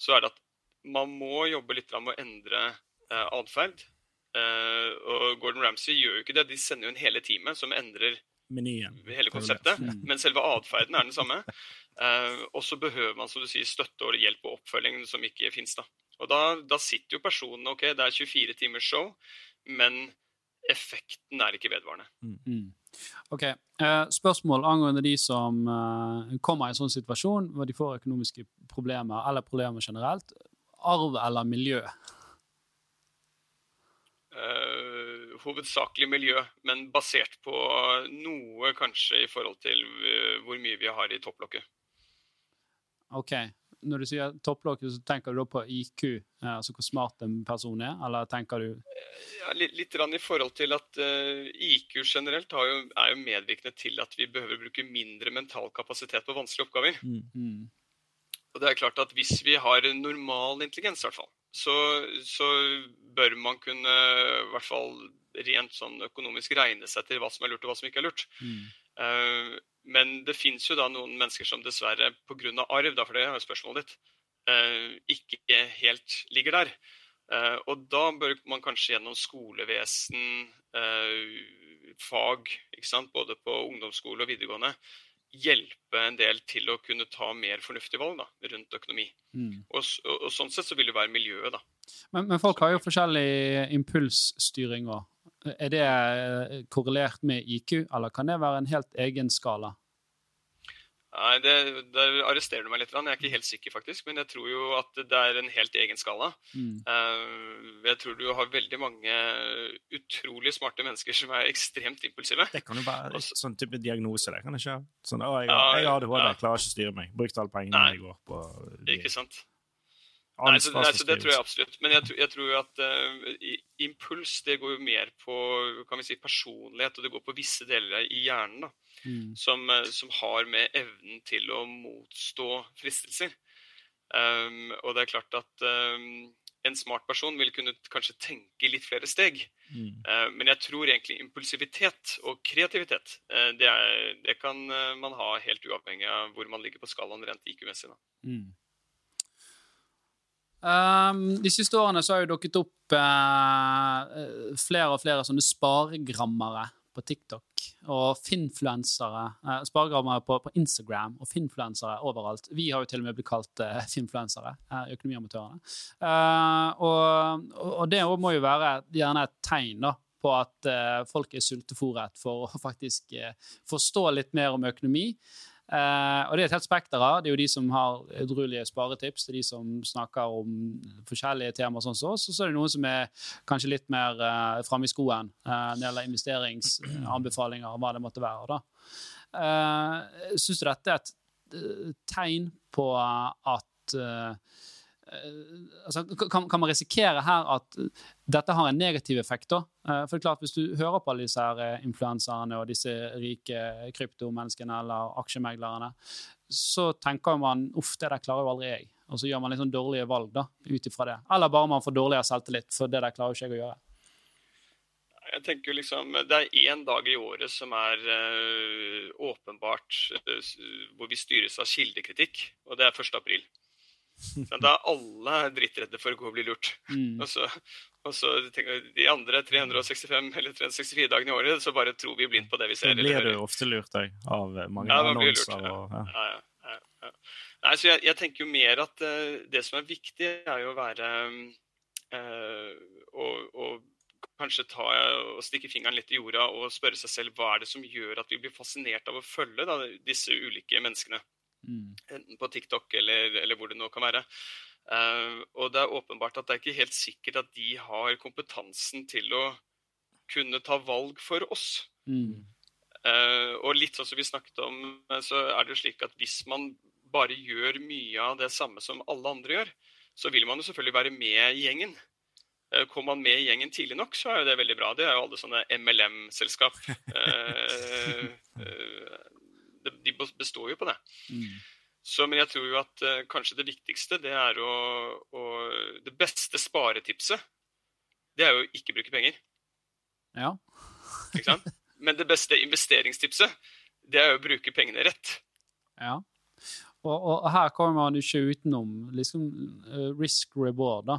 Så er det at man må jobbe litt med å endre uh, atferd. Uh, og Gordon Ramsay gjør jo ikke det. De sender jo en hele time som endrer menyen. Hele konseptet. Mm. Men selve atferden er den samme. Uh, og så behøver man som du sier, støtte og hjelp og oppfølging som ikke fins. Da. Og da, da, sitter jo personene ok, det er 24 timers show, men effekten er ikke vedvarende. Mm. mm. Ok, uh, Spørsmål angående de som kommer i en sånn situasjon hvor de får økonomiske problemer, eller problemer generelt. Arv eller miljø? Uh, hovedsakelig miljø, men basert på noe kanskje i forhold til uh, hvor mye vi har i topplokket. OK. Når du sier topplokket, så tenker du da på IQ, eh, altså hvor smart en person er, eller tenker du ja, litt, litt i forhold til at uh, IQ generelt jo, er jo medvirkende til at vi behøver bruke mindre mental kapasitet på vanskelige oppgaver. Mm. mm. Og det er klart at Hvis vi har en normal intelligens, i hvert fall, så, så, bør man kunne i hvert fall rent sånn økonomisk regne seg til hva som er lurt og hva som ikke er lurt. Mm. Uh, men det finnes jo da noen mennesker som dessverre pga. arv, da, for det er jo spørsmålet ditt, uh, ikke helt ligger der. Uh, og da bør man kanskje gjennom skolevesen, fag, både på ungdomsskole og videregående, hjelpe en del til å kunne ta mer fornuftige valg da, rundt økonomi. Mm. Og, og, og, sånn sett så vil det være miljøet, da. Men, men folk har jo forskjellig impulsstyring òg. Er det korrelert med IQ, eller kan det være en helt egen skala? Nei, det, Der arresterer du meg litt. Jeg er ikke helt sikker, faktisk. Men jeg tror jo at det er en helt egen skala. Mm. Eh, jeg tror du har veldig mange utrolig smarte mennesker som er ekstremt impulsive. Det kan jo være en sånn type diagnose, det kan ikke Sånn, å, jeg, har, jeg har ADHD, jeg klarer ikke å styre meg. Brukte alle pengene i går på det. Ikke sant. Nei, så, nei, så Det tror jeg absolutt. Men jeg, jeg tror at uh, impuls det går jo mer på kan vi si, personlighet, og det går på visse deler i hjernen da, mm. som, uh, som, har med evnen til å motstå fristelser. Um, og det er klart at um, en smart person vil kunne kanskje tenke litt flere steg. Mm. Uh, men jeg tror egentlig impulsivitet og kreativitet, det, er, det, kan man ha helt uavhengig av hvor man ligger på skalaen rent IQ-messig. Mm. Um, de siste årene så har jo dukket opp uh, flere og flere sånne sparegrammere på TikTok og finfluensere. Uh, sparegrammere på, på, Instagram og finfluensere overalt. Vi har jo til og med blitt kalt uh, finfluensere, uh, økonomiamatørene. Og, og, det må jo være gjerne et tegn da, på at folk er sultefòret for å faktisk forstå litt mer om økonomi. Uh, og det er et helt spekter av. Det er jo de som har edruelige sparetips, det er de som snakker om forskjellige temaer sånn som oss, og så er det noen som er kanskje litt mer uh, framme i skoen uh, når det gjelder investeringsanbefalinger og hva det måtte være. da. Uh, Syns du dette er et tegn på at Eh, altså, kan, kan, man risikere her at dette har en negativ effekt? da? Eh, for det er klart, Hvis du hører på alle disse her eh, influenserne og disse rike kryptomenneskene eller aksjemeglerne, så tenker man uff, det der klarer jo aldri jeg. Og så gjør man sånn dårlige valg da, ut ifra det. Eller bare man får dårligere selvtillit, for det der klarer jo ikke jeg å gjøre. Jeg tenker liksom, Det er én dag i året som er uh, åpenbart uh, hvor vi styres av kildekritikk, og det er 1. april. Da er alle drittredde for å gå og bli lurt. Mm. Og, så, og så de andre 365 eller 364 dagene i året, så bare tror vi blindt på det vi ser. Da blir du ofte lurt deg, av mange ja, annonser. Lurt, og, ja. Ja, ja, Nei, så jeg, jeg, tenker jo mer at uh, det som er viktig, er jo å være uh, og, og kanskje ta og stikke fingeren litt i jorda og spørre seg selv hva er det som gjør at vi blir fascinert av å følge da, disse ulike menneskene. Mm. Enten på TikTok eller, eller, hvor det nå kan være. Uh, og det er åpenbart at det er ikke helt sikkert at de har kompetansen til å kunne ta valg for oss. Mm. Uh, og litt sånn som vi snakket om, eh, så er det jo slik at hvis man bare gjør mye av det samme som alle andre gjør, så vil man jo selvfølgelig være med i gjengen. Uh, kommer man med i gjengen tidlig nok, så er jo det veldig bra. Det er jo alle sånne MLM-selskap. de består jo på det. Mm. Så, men jeg tror jo at uh, kanskje det viktigste, det er å, å, Det beste sparetipset, det er jo å ikke bruke penger. Ja. ikke sant? Men det beste investeringstipset, det er jo å bruke pengene rett. Ja. Og, og, her kommer man ikke utenom liksom, uh, risk reward. da.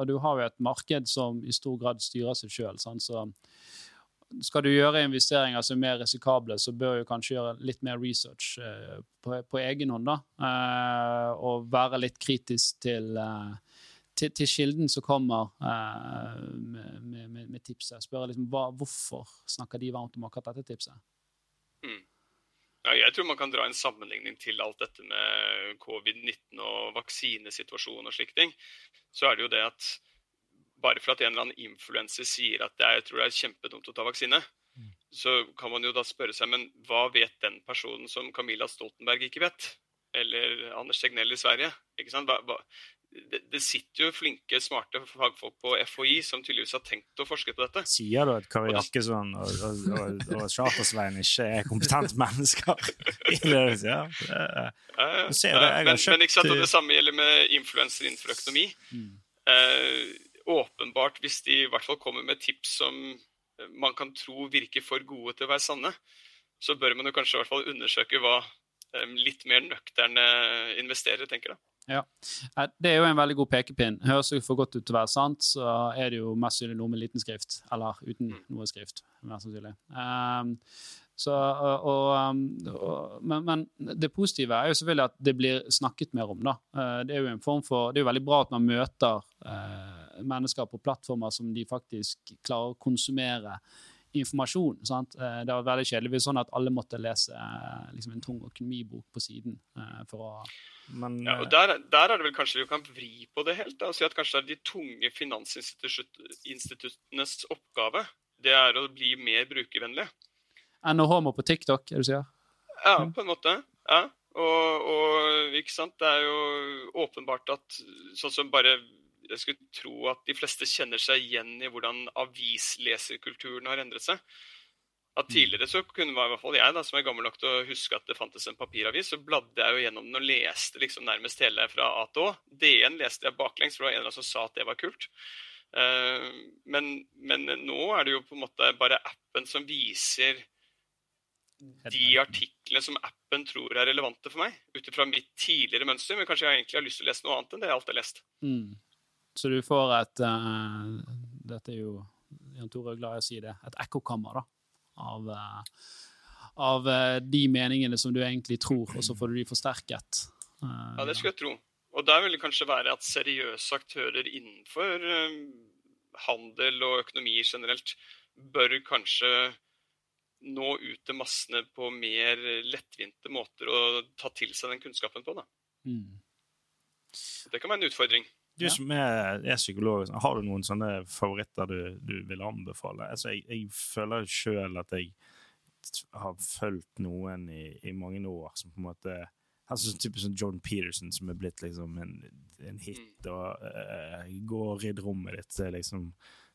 Og du har jo et marked som i stor grad styrer seg sjøl. Så skal du gjøre investeringer som er mer risikable, så bør du kanskje gjøre litt mer research eh, på, på, egen hånd. da, eh, Og være litt kritisk til, eh, til, til kilden som kommer med, med, med, tipset. Spørre liksom, hva, hvorfor snakker de varmt om akkurat dette tipset. Mm. Ja, jeg tror man kan dra en sammenligning til alt dette med covid-19 og vaksinesituasjon og slike ting. Så er det jo det at bare for at en eller annen influenser sier at jeg tror det er kjempedumt å ta vaksine, mm. så kan man jo da spørre seg men hva vet den personen som Camilla Stoltenberg ikke vet? Eller Anders Tegnell i Sverige? Ikke sant? Hva, det, det, sitter jo flinke, smarte fagfolk på FHI som tydeligvis har tenkt å forske på dette. Sier du at Kari Jakkesson og, og, og, og Chartersveien ikke er kompetente mennesker? ja, det, ser det. Jeg Men ikke sant, det samme gjelder med influensere innenfor økonomi. Mm. Uh, åpenbart, hvis de i hvert fall kommer med tips som eh, man kan tro virker for gode til å være sanne, så bør man jo kanskje i hvert fall undersøke hva eh, litt mer nøkterne investerere tenker. da. Ja, Det er jo en veldig god pekepinn. Høres jo for godt ut til å være sant, så er det jo mest sannsynlig noe med liten skrift. Eller uten mm. noe skrift, mer sannsynlig. Um, så, og, um, og, men, men, det positive er jo selvfølgelig at det blir snakket mer om. da. Uh, det er jo en form for, det er jo veldig bra at man møter eh, mennesker på plattformer som de faktisk klarer å konsumere informasjon. Sant? Uh, det var veldig kjedelig hvis sånn at alle måtte lese liksom en tung økonomibok på siden. for å... Men, ja, og der, der, er det vel kanskje vi kan vri på det helt. Da, og si at kanskje det er de tunge finansinstituttenes oppgave det er å bli mer brukervennlige enn å homo på TikTok, er det du sier? Ja, på en måte. Ja. Og, og, ikke sant? det er jo åpenbart at sånn som bare jeg skulle tro at de fleste kjenner seg igjen i hvordan avisleserkulturen har endret seg. At Tidligere så kunne i hvert fall jeg, da, som er gammel nok til å huske at det fantes en papiravis, så bladde jeg jo gjennom den og leste liksom nærmest hele fra A til Å. DN leste jeg baklengs, for det var en eller annen som sa at det var kult. Uh, men, men, nå er det jo på en måte bare appen som viser de artiklene som appen tror er relevante for meg, ut ifra mitt tidligere mønster. Men kanskje jeg egentlig har lyst til å lese noe annet enn det jeg alltid har lest. Mm. Så du får et uh, Dette er jo Jan Tore er glad i å si det. Et ekkokammer, da av, uh, av uh, de meningene som du egentlig tror, og så får du de forsterket. Ja, det skulle jeg tro. Og der vil det kanskje være at seriøse aktører innenfor handel og økonomi generelt bør kanskje nå ut til massene på mer lettvinte måter å ta til seg den kunnskapen på. Da. Mm. Det kan være en utfordring. Du som er, er, psykolog, har du noen sånne favoritter du, du vil anbefale? Altså, jeg, jeg føler sjøl at jeg har fulgt noen i, i, mange år som på en måte altså, typisk sånn John Peterson, som er blitt liksom en, en hit, mm. og uh, går og rydd rommet ditt liksom,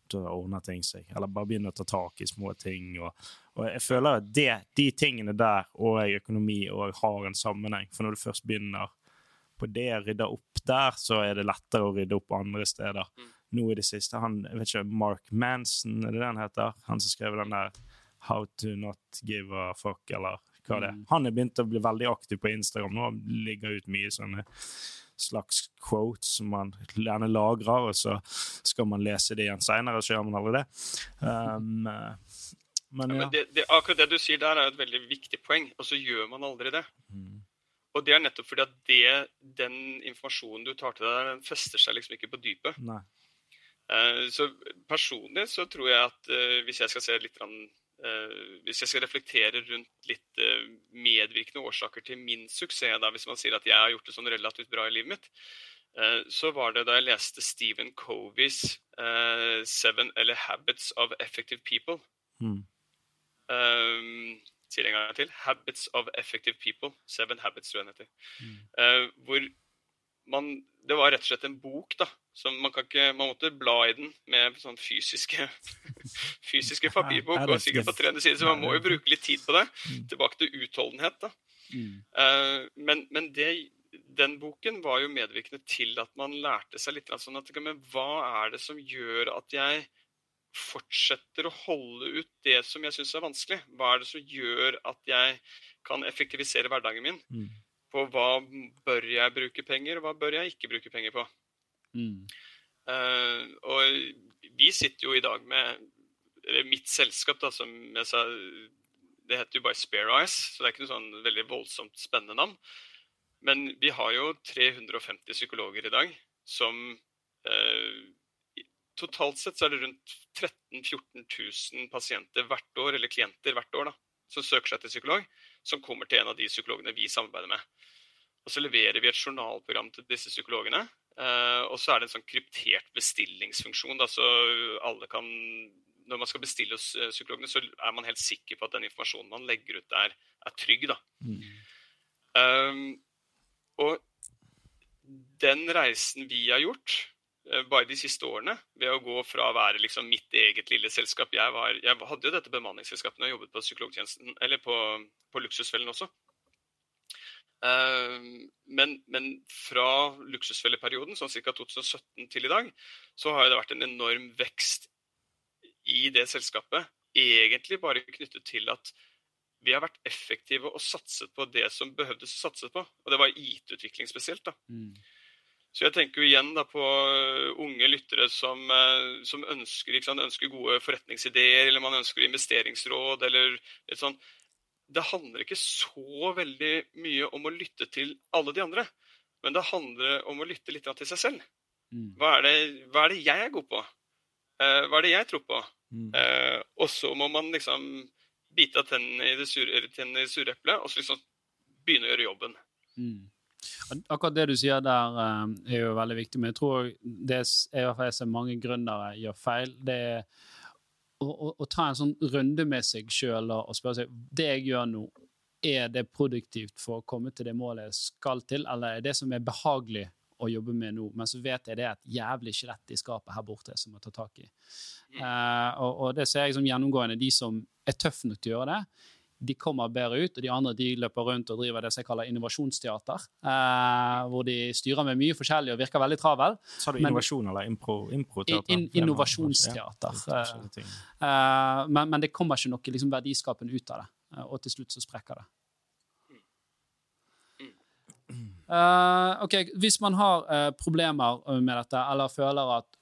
til å ordne ting seg. Eller bare begynne å ta tak i små ting. Og, og jeg føler at det, de tingene der og økonomi og har en sammenheng. For når du først begynner på det, rydde opp der, så er det lettere å rydde opp andre steder. Mm. Nå i det siste han, jeg vet ikke, Mark Manson, er det det han heter? Han som skrev den der How to not give a fuck, eller hva det er. Mm. Han er begynt å bli veldig aktiv på Instagram nå, ligger ut mye sånne slags quotes som man gjerne lagrer, og så skal man lese det igjen seinere, så gjør man aldri det. Um, men, ja. ja men det, det, akkurat det du sier der, er et veldig viktig poeng, og så gjør man aldri det. Mm. Og det er nettopp fordi at det, den informasjonen du tar til deg, den fester seg liksom ikke på dypet. Nei. Uh, så personlig så tror jeg at uh, hvis jeg skal se litt uh, Hvis jeg skal reflektere rundt litt medvirkende årsaker til min suksess, da, hvis man sier at jeg har gjort det sånn relativt bra i livet mitt, så var det da jeg leste Stephen Coveys 'Seven eller Habits of Effective People'. Mm det en gang til. 'Habits of Effective People'. Seven Habits, tror jeg den heter. Mm. Uh, hvor man, det var rett og slett en bok, da. Som man, kan ikke, man måtte bla i den med sånn fysiske, fysiske papirbok. og sikkert på 300 sider, så man må jo bruke litt tid på det. Mm. Tilbake til utholdenhet, da. Uh, men, men det, den boken var jo medvirkende til at man lærte seg litt sånn at men hva er det som gjør at jeg fortsetter å holde ut det som jeg syns er vanskelig? Hva er det som gjør at jeg kan effektivisere hverdagen min? Mm. På hva bør jeg bruke penger, og hva bør jeg ikke bruke penger på? Mm. Uh, og vi sitter jo i dag med eller mitt selskap, da, som jeg sa Det heter jo bare Spare Eyes, så det er ikke noe sånn veldig voldsomt spennende navn. Men vi har jo 350 psykologer i dag som uh, totalt sett så er det rundt 13 000-14 000 pasienter hvert år, eller klienter hvert år, da, som søker seg til psykolog, som kommer til en av de psykologene vi samarbeider med. Og Så leverer vi et journalprogram til disse psykologene. Eh, og så er det en sånn kryptert bestillingsfunksjon. Da, så alle kan, Når man skal bestille hos eh, psykologene, så er man helt sikker på at den informasjonen man legger ut, er, er trygg. Da. Mm. Um, og den reisen vi har gjort bare de siste årene ved å gå fra å være liksom mitt eget lille selskap Jeg, var, jeg hadde jo dette bemanningsselskapet når jeg jobbet på psykologtjenesten, eller på, på Luksusfellen også. Uh, men, men, fra luksusfelleperioden, sånn ca. 2017 til i dag, så har det vært en enorm vekst i det selskapet. Egentlig bare knyttet til at vi har vært effektive og satset på det som behøvdes å satse på. Og det var IT-utvikling spesielt. da. Mm. Så jeg tenker jo igjen da på uh, unge lyttere som, uh, som ønsker, sant, ønsker, gode forretningsideer, eller man ønsker investeringsråd, eller litt sånn. Det handler ikke så veldig mye om å lytte til alle de andre, men det handler om å lytte litt til seg selv. Mm. Hva er, det, hva er det jeg er god på? Uh, hva er det jeg tror på? Mm. og så må man liksom bite av tennene i det sure, tennene i det sure eplet, og så liksom begynne å gjøre jobben. Mm. Akkurat det du sier der, eh, er jo veldig viktig. Men jeg tror det er, jeg ser mange gründere gjør feil. Det er å, å, å, ta en sånn runde med seg sjøl og spørre seg det jeg gjør nå, er det produktivt for å komme til det målet jeg skal til, eller er det som er behagelig å jobbe med nå, men så vet jeg det er et jævlig skjelett i skapet her borte som må ta tak i. Uh, og, og, det ser jeg som gjennomgående. De som er tøffe nok til å gjøre det, de kommer bedre ut, og de andre de løper rundt og driver det som jeg kaller innovasjonsteater. Uh, hvor de styrer med mye forskjellig og virker veldig travel. Sa du innovasjon eller impro, improteater? In, innovasjonsteater. Uh, men, men, det kommer ikke noe liksom, verdiskapende ut av det, og til slutt så sprekker det. Uh, ok, Hvis man har uh, problemer med dette, eller føler at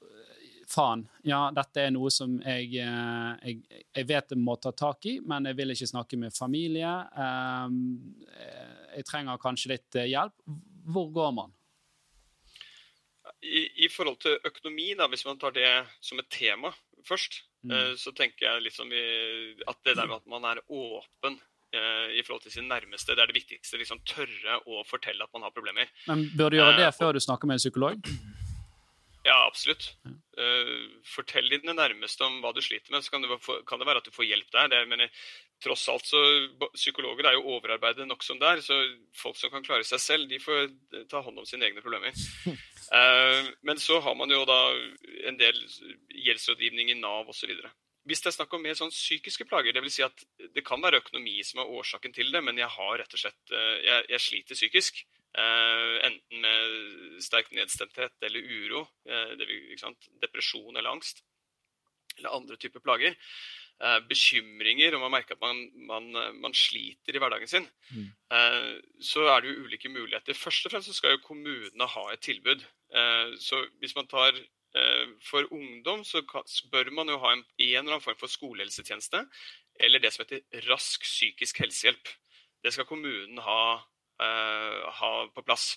faen, ja, dette er noe som jeg, jeg, jeg, vet jeg må ta tak i, men jeg vil ikke snakke med familie. Jeg trenger kanskje litt hjelp. Hvor går man? I, i forhold til økonomi, da, hvis man tar det som et tema først, mm. så tenker jeg liksom at det der med at man er åpen Eh, i forhold til sin nærmeste. Det er det viktigste. liksom Tørre å fortelle at man har problemer. Men Bør du gjøre det før du snakker med en psykolog? Ja, absolutt. Uh, fortell dine nærmeste om hva du sliter med, så kan det, kan det være at du får hjelp der. Det, men tross alt så Psykologer er jo overarbeidet nok som det er, så folk som kan klare seg selv, de får ta hånd om sine egne problemer. Uh, men så har man jo da en del gjeldsrådgivning i Nav osv. Hvis det er snakk om mer sånn psykiske plager, dvs. Si at det kan være økonomi som er årsaken til det, men jeg har rett og slett eh, jeg, jeg sliter psykisk. Uh, enten med sterk nedstemthet eller uro, vil, depresjon eller angst, eller andre typer plager. Bekymringer, og man merker at man, man, man sliter i hverdagen sin, mm. så er det jo ulike muligheter. Først og fremst så skal jo kommunene ha et tilbud. så hvis man tar Eh, for ungdom så bør man jo ha en, eller annen form for skolehelsetjeneste, eller det som heter rask psykisk helsehjelp. Det skal kommunen ha, uh, ha på plass.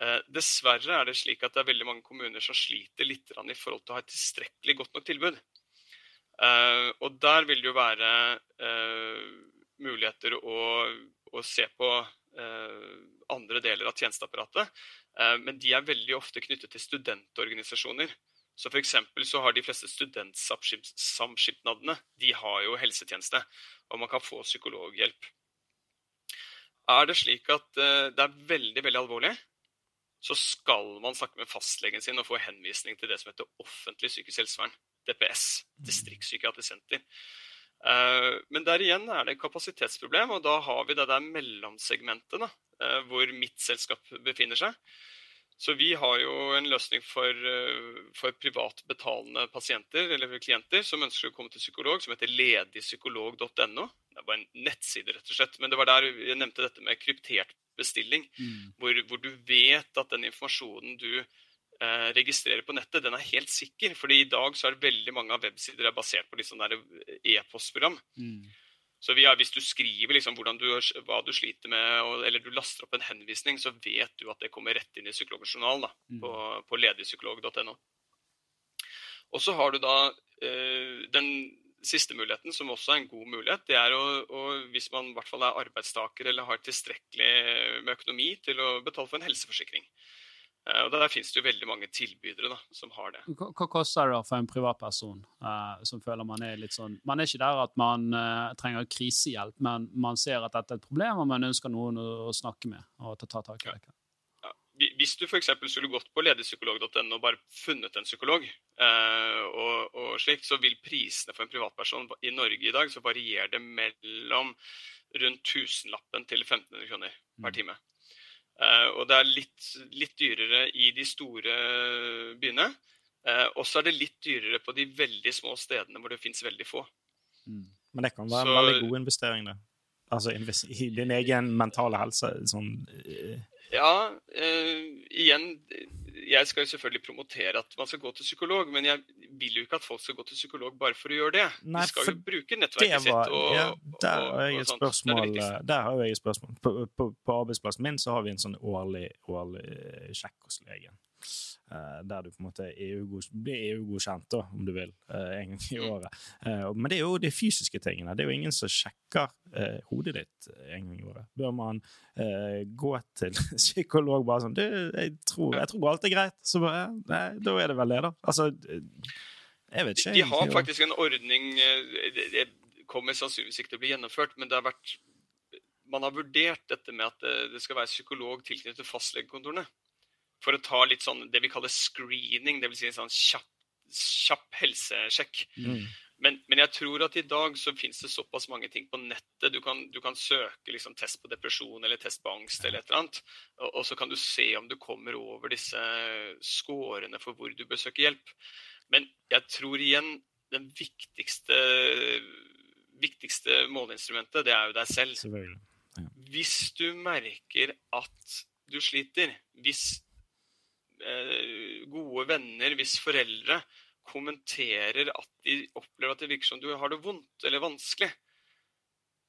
Uh, dessverre er det slik at det er veldig mange kommuner som sliter litt i forhold til å ha et tilstrekkelig godt nok tilbud. Og der vil det jo være muligheter å, å, se på andre deler av tjenesteapparatet. Eh, men de er veldig ofte knyttet til studentorganisasjoner. Så for så har de fleste studentsamskipnadene de har jo helsetjeneste, og man kan få psykologhjelp. Er det slik at eh, det er veldig veldig alvorlig, så skal man snakke med fastlegen sin og få henvisning til det som heter offentlig psykisk helsevern. DPS, distriktspsykiatrisk senter. Eh, men der igjen er det kapasitetsproblem, og da har vi det der mellomsegmentet da, Eh, hvor mitt selskap befinner seg. Så vi har jo en løsning for, eh, for privatbetalende pasienter eller klienter som ønsker å komme til psykolog, som heter ledigpsykolog.no. Det er bare en nettside, rett og slett. Men det var der jeg nevnte dette med kryptert bestilling. Mm. Hvor, hvor, du vet at den informasjonen du eh, registrerer på nettet, den er helt sikker. Fordi i dag så er det veldig mange av websider er basert på liksom e-postprogram. Mm. Så har, Hvis du skriver liksom du, hva du sliter med, eller du laster opp en henvisning, så vet du at det kommer rett inn i psykologens journal da, mm. på, på ledigpsykolog.no. Og så har du da eh, den siste muligheten, som også er en god mulighet. Det er å, å, hvis man i hvert fall er arbeidstaker eller har tilstrekkelig med økonomi til å betale for en helseforsikring. Eh, og Der finnes det jo veldig mange tilbydere da, som har det. Hva, hva koster det for en privatperson uh, som føler man er litt sånn Man er ikke der at man uh, trenger krisehjelp, men man ser at dette er et problem, og man ønsker noen å, å snakke med og ta, ta tak i det. Ja. Hvis du f.eks. skulle gått på lederpsykolog.no og bare funnet en psykolog, uh, og, og slikt, så vil prisene for en privatperson i Norge i dag så varierer det mellom rundt tusenlappen til 1500 kroner per mm. time. Eh, og det er litt, litt, dyrere i de store byene. Eh, og så er det litt dyrere på de veldig små stedene hvor det fins veldig få. Mm. Men det kan være en veldig god investering, det. Altså i din egen mentale helse. Sånn. Ja, igjen jeg skal jo selvfølgelig promotere at man skal gå til psykolog, men jeg vil jo ikke at folk skal gå til psykolog bare for å gjøre det. Nei, De skal jo bruke nettverket var, sitt. Og, ja, der, spørsmål, der har jeg et spørsmål. På, på, på, arbeidsplassen min så har vi en sånn årlig, årlig sjekk hos legen. Uh, der du på en måte EU blir EU-godkjent, om du vil, en gang i mm. året. Uh, men det er jo de fysiske tingene. Det er jo ingen som sjekker hodet ditt en gang i året. Bør man gå til psykolog bare sånn du, jeg tror, jeg tror alt er greit. Så bare, nei, da er det vel det, da. Altså, jeg vet ikke. De har faktisk en ordning Det kommer sannsynligvis ikke til å bli gjennomført, men det har vært man har vurdert dette med at det, det skal være psykolog tilknyttet fastlegekontorene. For å ta litt sånn det vi kaller screening, dvs. Si en sånn kjapp, kjapp helsesjekk. Mm. Men, men, jeg tror at i dag så finnes det såpass mange ting på nettet. Du kan, du kan søke liksom, test på depresjon eller test på angst eller et eller annet. Og, og, så kan du se om du kommer over disse skårene for hvor du bør søke hjelp. Men jeg tror igjen den viktigste, viktigste måleinstrumentet, det er jo deg selv. Ja. Hvis du merker at du sliter, hvis gode venner, hvis foreldre kommenterer at de opplever at det virker som du har det vondt eller vanskelig,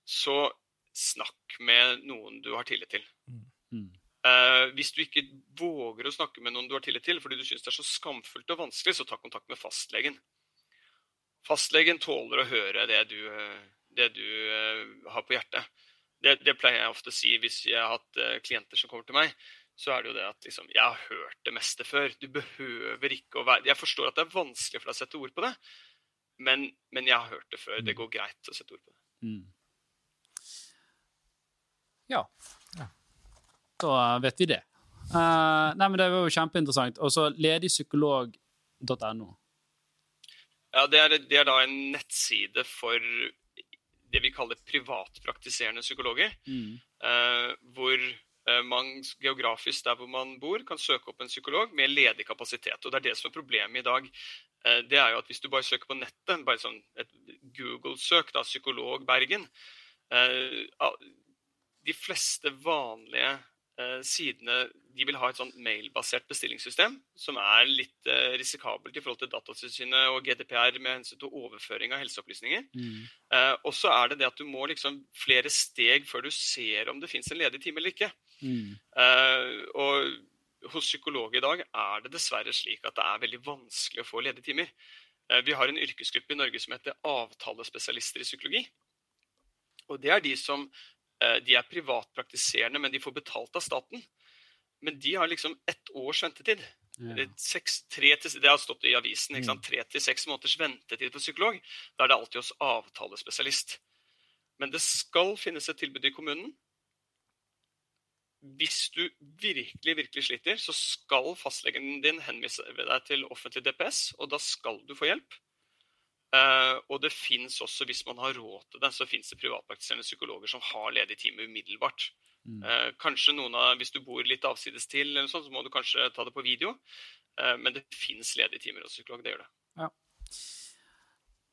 så snakk med noen du har tillit til. Mm. Uh, hvis du ikke våger å snakke med noen du har tillit til, fordi du syns det er så skamfullt og vanskelig, så ta kontakt med fastlegen. Fastlegen tåler å høre det du, det du uh, har på hjertet. Det, det, pleier jeg ofte å si hvis jeg har hatt uh, klienter som kommer til meg så er det jo det at liksom, jeg har hørt det meste før. Du behøver ikke å være Jeg forstår at det er vanskelig for deg å sette ord på det, men, men jeg har hørt det før. Det mm. går greit å sette ord på det. Mm. Ja. ja. Da vet vi det. Uh, nei, men Det var jo kjempeinteressant. Og så ledigpsykolog.no. Ja, det er, det er, da en nettside for det vi kaller privatpraktiserende psykologer. Mm. Uh, hvor man geografisk der hvor man bor, kan søke opp en psykolog med ledig kapasitet. Og Det er det som er problemet i dag. Eh, det er jo at Hvis du bare søker på nettet, bare sånn et Google-søk, da, psykolog Bergen eh, De fleste vanlige Eh, sidene de vil ha et sånn mailbasert bestillingssystem, som er litt eh, risikabelt i forhold til Datatilsynet og GDPR med hensyn til overføring av helseopplysninger. Mm. Eh, og så er det det at du må liksom flere steg før du ser om det fins en ledig time eller ikke. Mm. Eh, og hos psykologer i dag er det dessverre slik at det er veldig vanskelig å få ledige timer. Eh, vi har en yrkesgruppe i Norge som heter avtalespesialister i psykologi. Og det er de som Eh, de er privatpraktiserende, men de får betalt av staten. Men de har liksom ett års ventetid. Ja. Seks, til, det har stått i avisen. ikke sant? Mm. Tre til seks måneders ventetid på psykolog. Da er det alltid hos avtalespesialist. Men det skal finnes et tilbud i kommunen. Hvis du virkelig virkelig sliter, så skal fastlegen din henvise deg til offentlig DPS, og da skal du få hjelp. Uh, og det fins også, hvis man har råd til det, så fins det privatpraktiserende psykologer som har ledig time umiddelbart. Mm. Uh, kanskje noen av, Hvis du bor litt avsides til, eller sånt, så må du kanskje ta det på video. Uh, men det fins ledige timer hos psykolog. Det gjør det. Ja.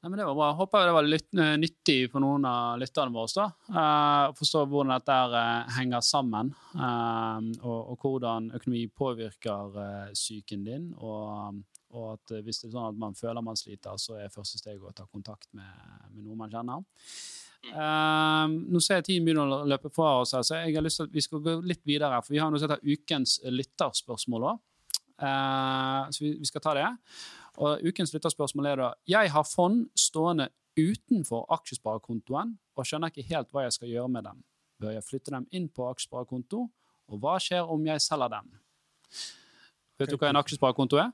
Nei, men det var bra. Håper det var litt nyttig for noen av lytterne våre. da, Å forstå hvordan dette henger sammen, og, og, hvordan økonomi påvirker psyken din. og og at eh, hvis det er sånn at man føler man sliter, så er første steg å ta kontakt med, med noen man kjenner. Uh, nå ser jeg tiden begynner å løpe fra oss, her, så jeg har lyst til at vi skal gå litt videre. For vi har noe som heter ukens lytterspørsmål òg. Uh, så vi, vi, skal ta det. Og ukens lytterspørsmål er da Jeg har fond stående utenfor aksjesparekontoen og skjønner ikke helt hva jeg skal gjøre med dem. Bør jeg flytte dem inn på aksjesparekonto? Og hva skjer om jeg selger dem? Vet du hva en aksjesparekonto er?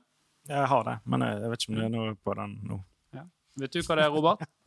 Jeg har det, men jeg, vet ikke om det er noe på den nå. Ja. Vet du hva det er, Robert?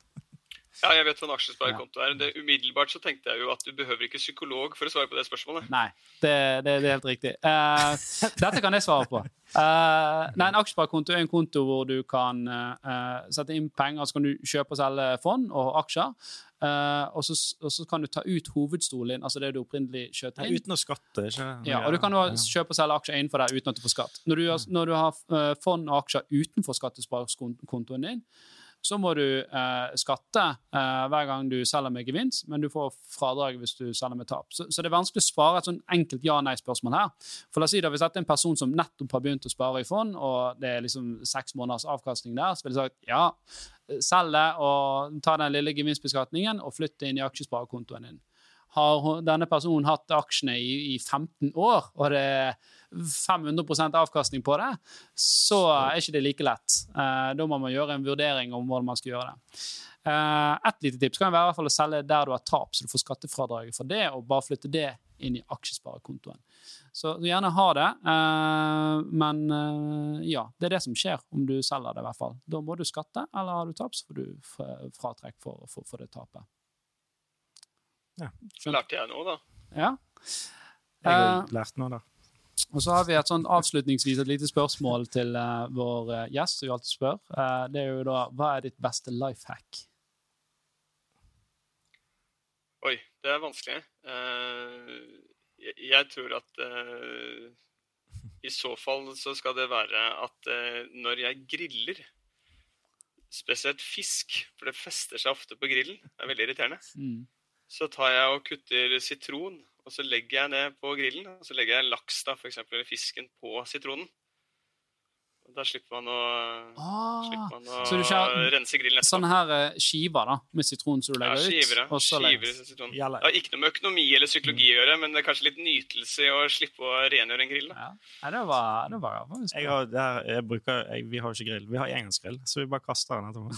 ja, jeg vet hva en aksjesparekonto er. Det, umiddelbart så tenkte jeg jo at du behøver ikke psykolog for å svare på det spørsmålet. Nei, det, det, det er helt riktig. Uh, dette kan jeg svare på. Uh, nei, En aksjesparekonto er en konto hvor du kan uh, sette inn penger, så kan du kjøpe og selge fond og aksjer. Uh, og, så, og, så, kan du ta ut hovedstolen din, altså det du opprinnelig kjøpte inn. Ja, uten å skatte. ikke? Ja, og Du kan jo kjøpe og selge aksjer innenfor der uten at du får skatt. Når du, har, når du har fond og aksjer utenfor skattesparekontoen din, så må du eh, skatte eh, hver gang du selger med gevinst, men du får fradrag hvis du selger med tap. Så, så det er vanskelig å svare et sånn enkelt ja-nei-spørsmål her. For la oss si da, Hvis dette er en person som nettopp har begynt å spare i fond, og det er liksom seks måneders avkastning der, så vil jeg sagt ja, selg det og ta den lille gevinstbeskatningen og flytt det inn i aksjesparekontoen din. Har denne personen hatt aksjene i, i 15 år, og det er 500% avkastning på det, så er ikke det like lett. Uh, da må man gjøre en vurdering om hvordan man skal gjøre det. Uh, et lite tips kan være å selge der du har tap, så du får skattefradraget for det, og bare flytte det inn i aksjesparekontoen. Så gjerne ha det, uh, men ja, det er det som skjer om du selger det. i hvert fall. Da må du skatte, eller har du tap, så får du fratrekk for, for, for det tapet. Så lærte jeg noe, da. Ja. Jeg har Eh, lært noe da. Og så har vi et sånn avslutningsvis et lite spørsmål til uh, vår eh, gjest, som vi alltid spør. Uh, det er jo da Hva er ditt beste life hack? Oi, det er vanskelig. Uh, jeg, jeg tror at i så fall så skal det være at når jeg griller, spesielt fisk, for det fester seg ofte på grillen, det er veldig irriterende, Mm. Så tar jeg og kutter sitron, og så legger jeg ned på grillen, og så legger jeg laks da, for eksempel, eller fisken på sitronen. Og Da slipper man å, Ah, slipper man å så rense grillen etterpå. sånne her eh, skiver da, med sitron som du Ja, legger skiver, ja. ut? Skiver sitron. Det har ikke noe med økonomi eller psykologi å gjøre, men det er kanskje litt nytelse i å slippe å rengjøre en grill. Da. Ja. Nei, det var, det var faktisk Jeg har, der, jeg bruker, jeg, vi har jo ikke grill. Vi har engangsgrill, så vi bare kaster den etterpå.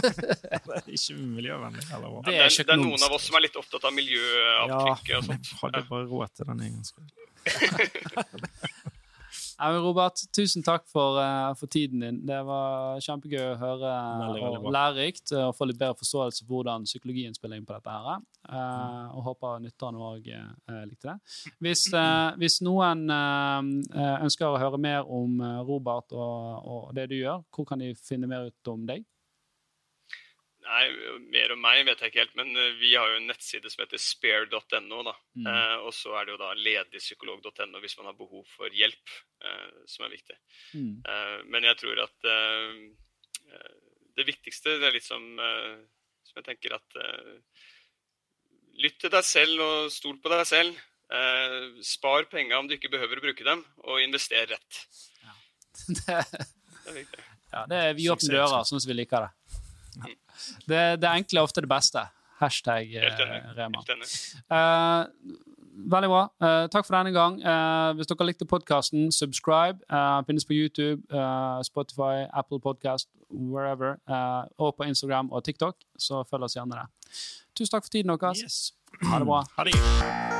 det er ikke miljøvennlig. Eller hva? Det er det, er, det er noen av oss som er litt opptatt av miljøavtrykket og men sånt. jeg hadde bare råd til den engangsgrillen. Men Robert, tusen takk for, uh, for tiden din. Det var kjempegøy å høre Veldig, veldig og lærerikt eh, og få litt bedre forståelse for hvordan psykologien spiller inn på dette. her. Eh, og håper nytterne òg uh, likte det. Hvis, hvis noen ønsker å høre mer om Robert og, og det du gjør, hvor kan de finne mer ut om deg? Nei, mer om meg vet jeg ikke helt, men eh, vi har jo en nettside som heter spare.no. da. Mm. Eh, og så er det jo da ledigpsykolog.no hvis man har behov for hjelp, eh, som er viktig. Mm. Eh, men jeg tror at eh, eh, det viktigste det er litt som, eh, som jeg tenker at eh, Lytt til deg selv og stol på deg selv. Eh, spar penga om du ikke behøver å bruke dem, og invester rett. det, Det er viktig. ja, det er vidåpne dører, sånn som vi liker det. Det, det enkle er ofte det beste. Hashtag eh, Rema. Uh. Veldig bra. Uh, takk for denne gang. Uh, hvis dere likte podkasten, subscribe. Uh, finnes på YouTube, Spotify, Apple Podcast, wherever. og på Instagram og TikTok, så følg oss gjerne der. Tusen takk for tiden deres. Yes. Ha det bra. Ha det.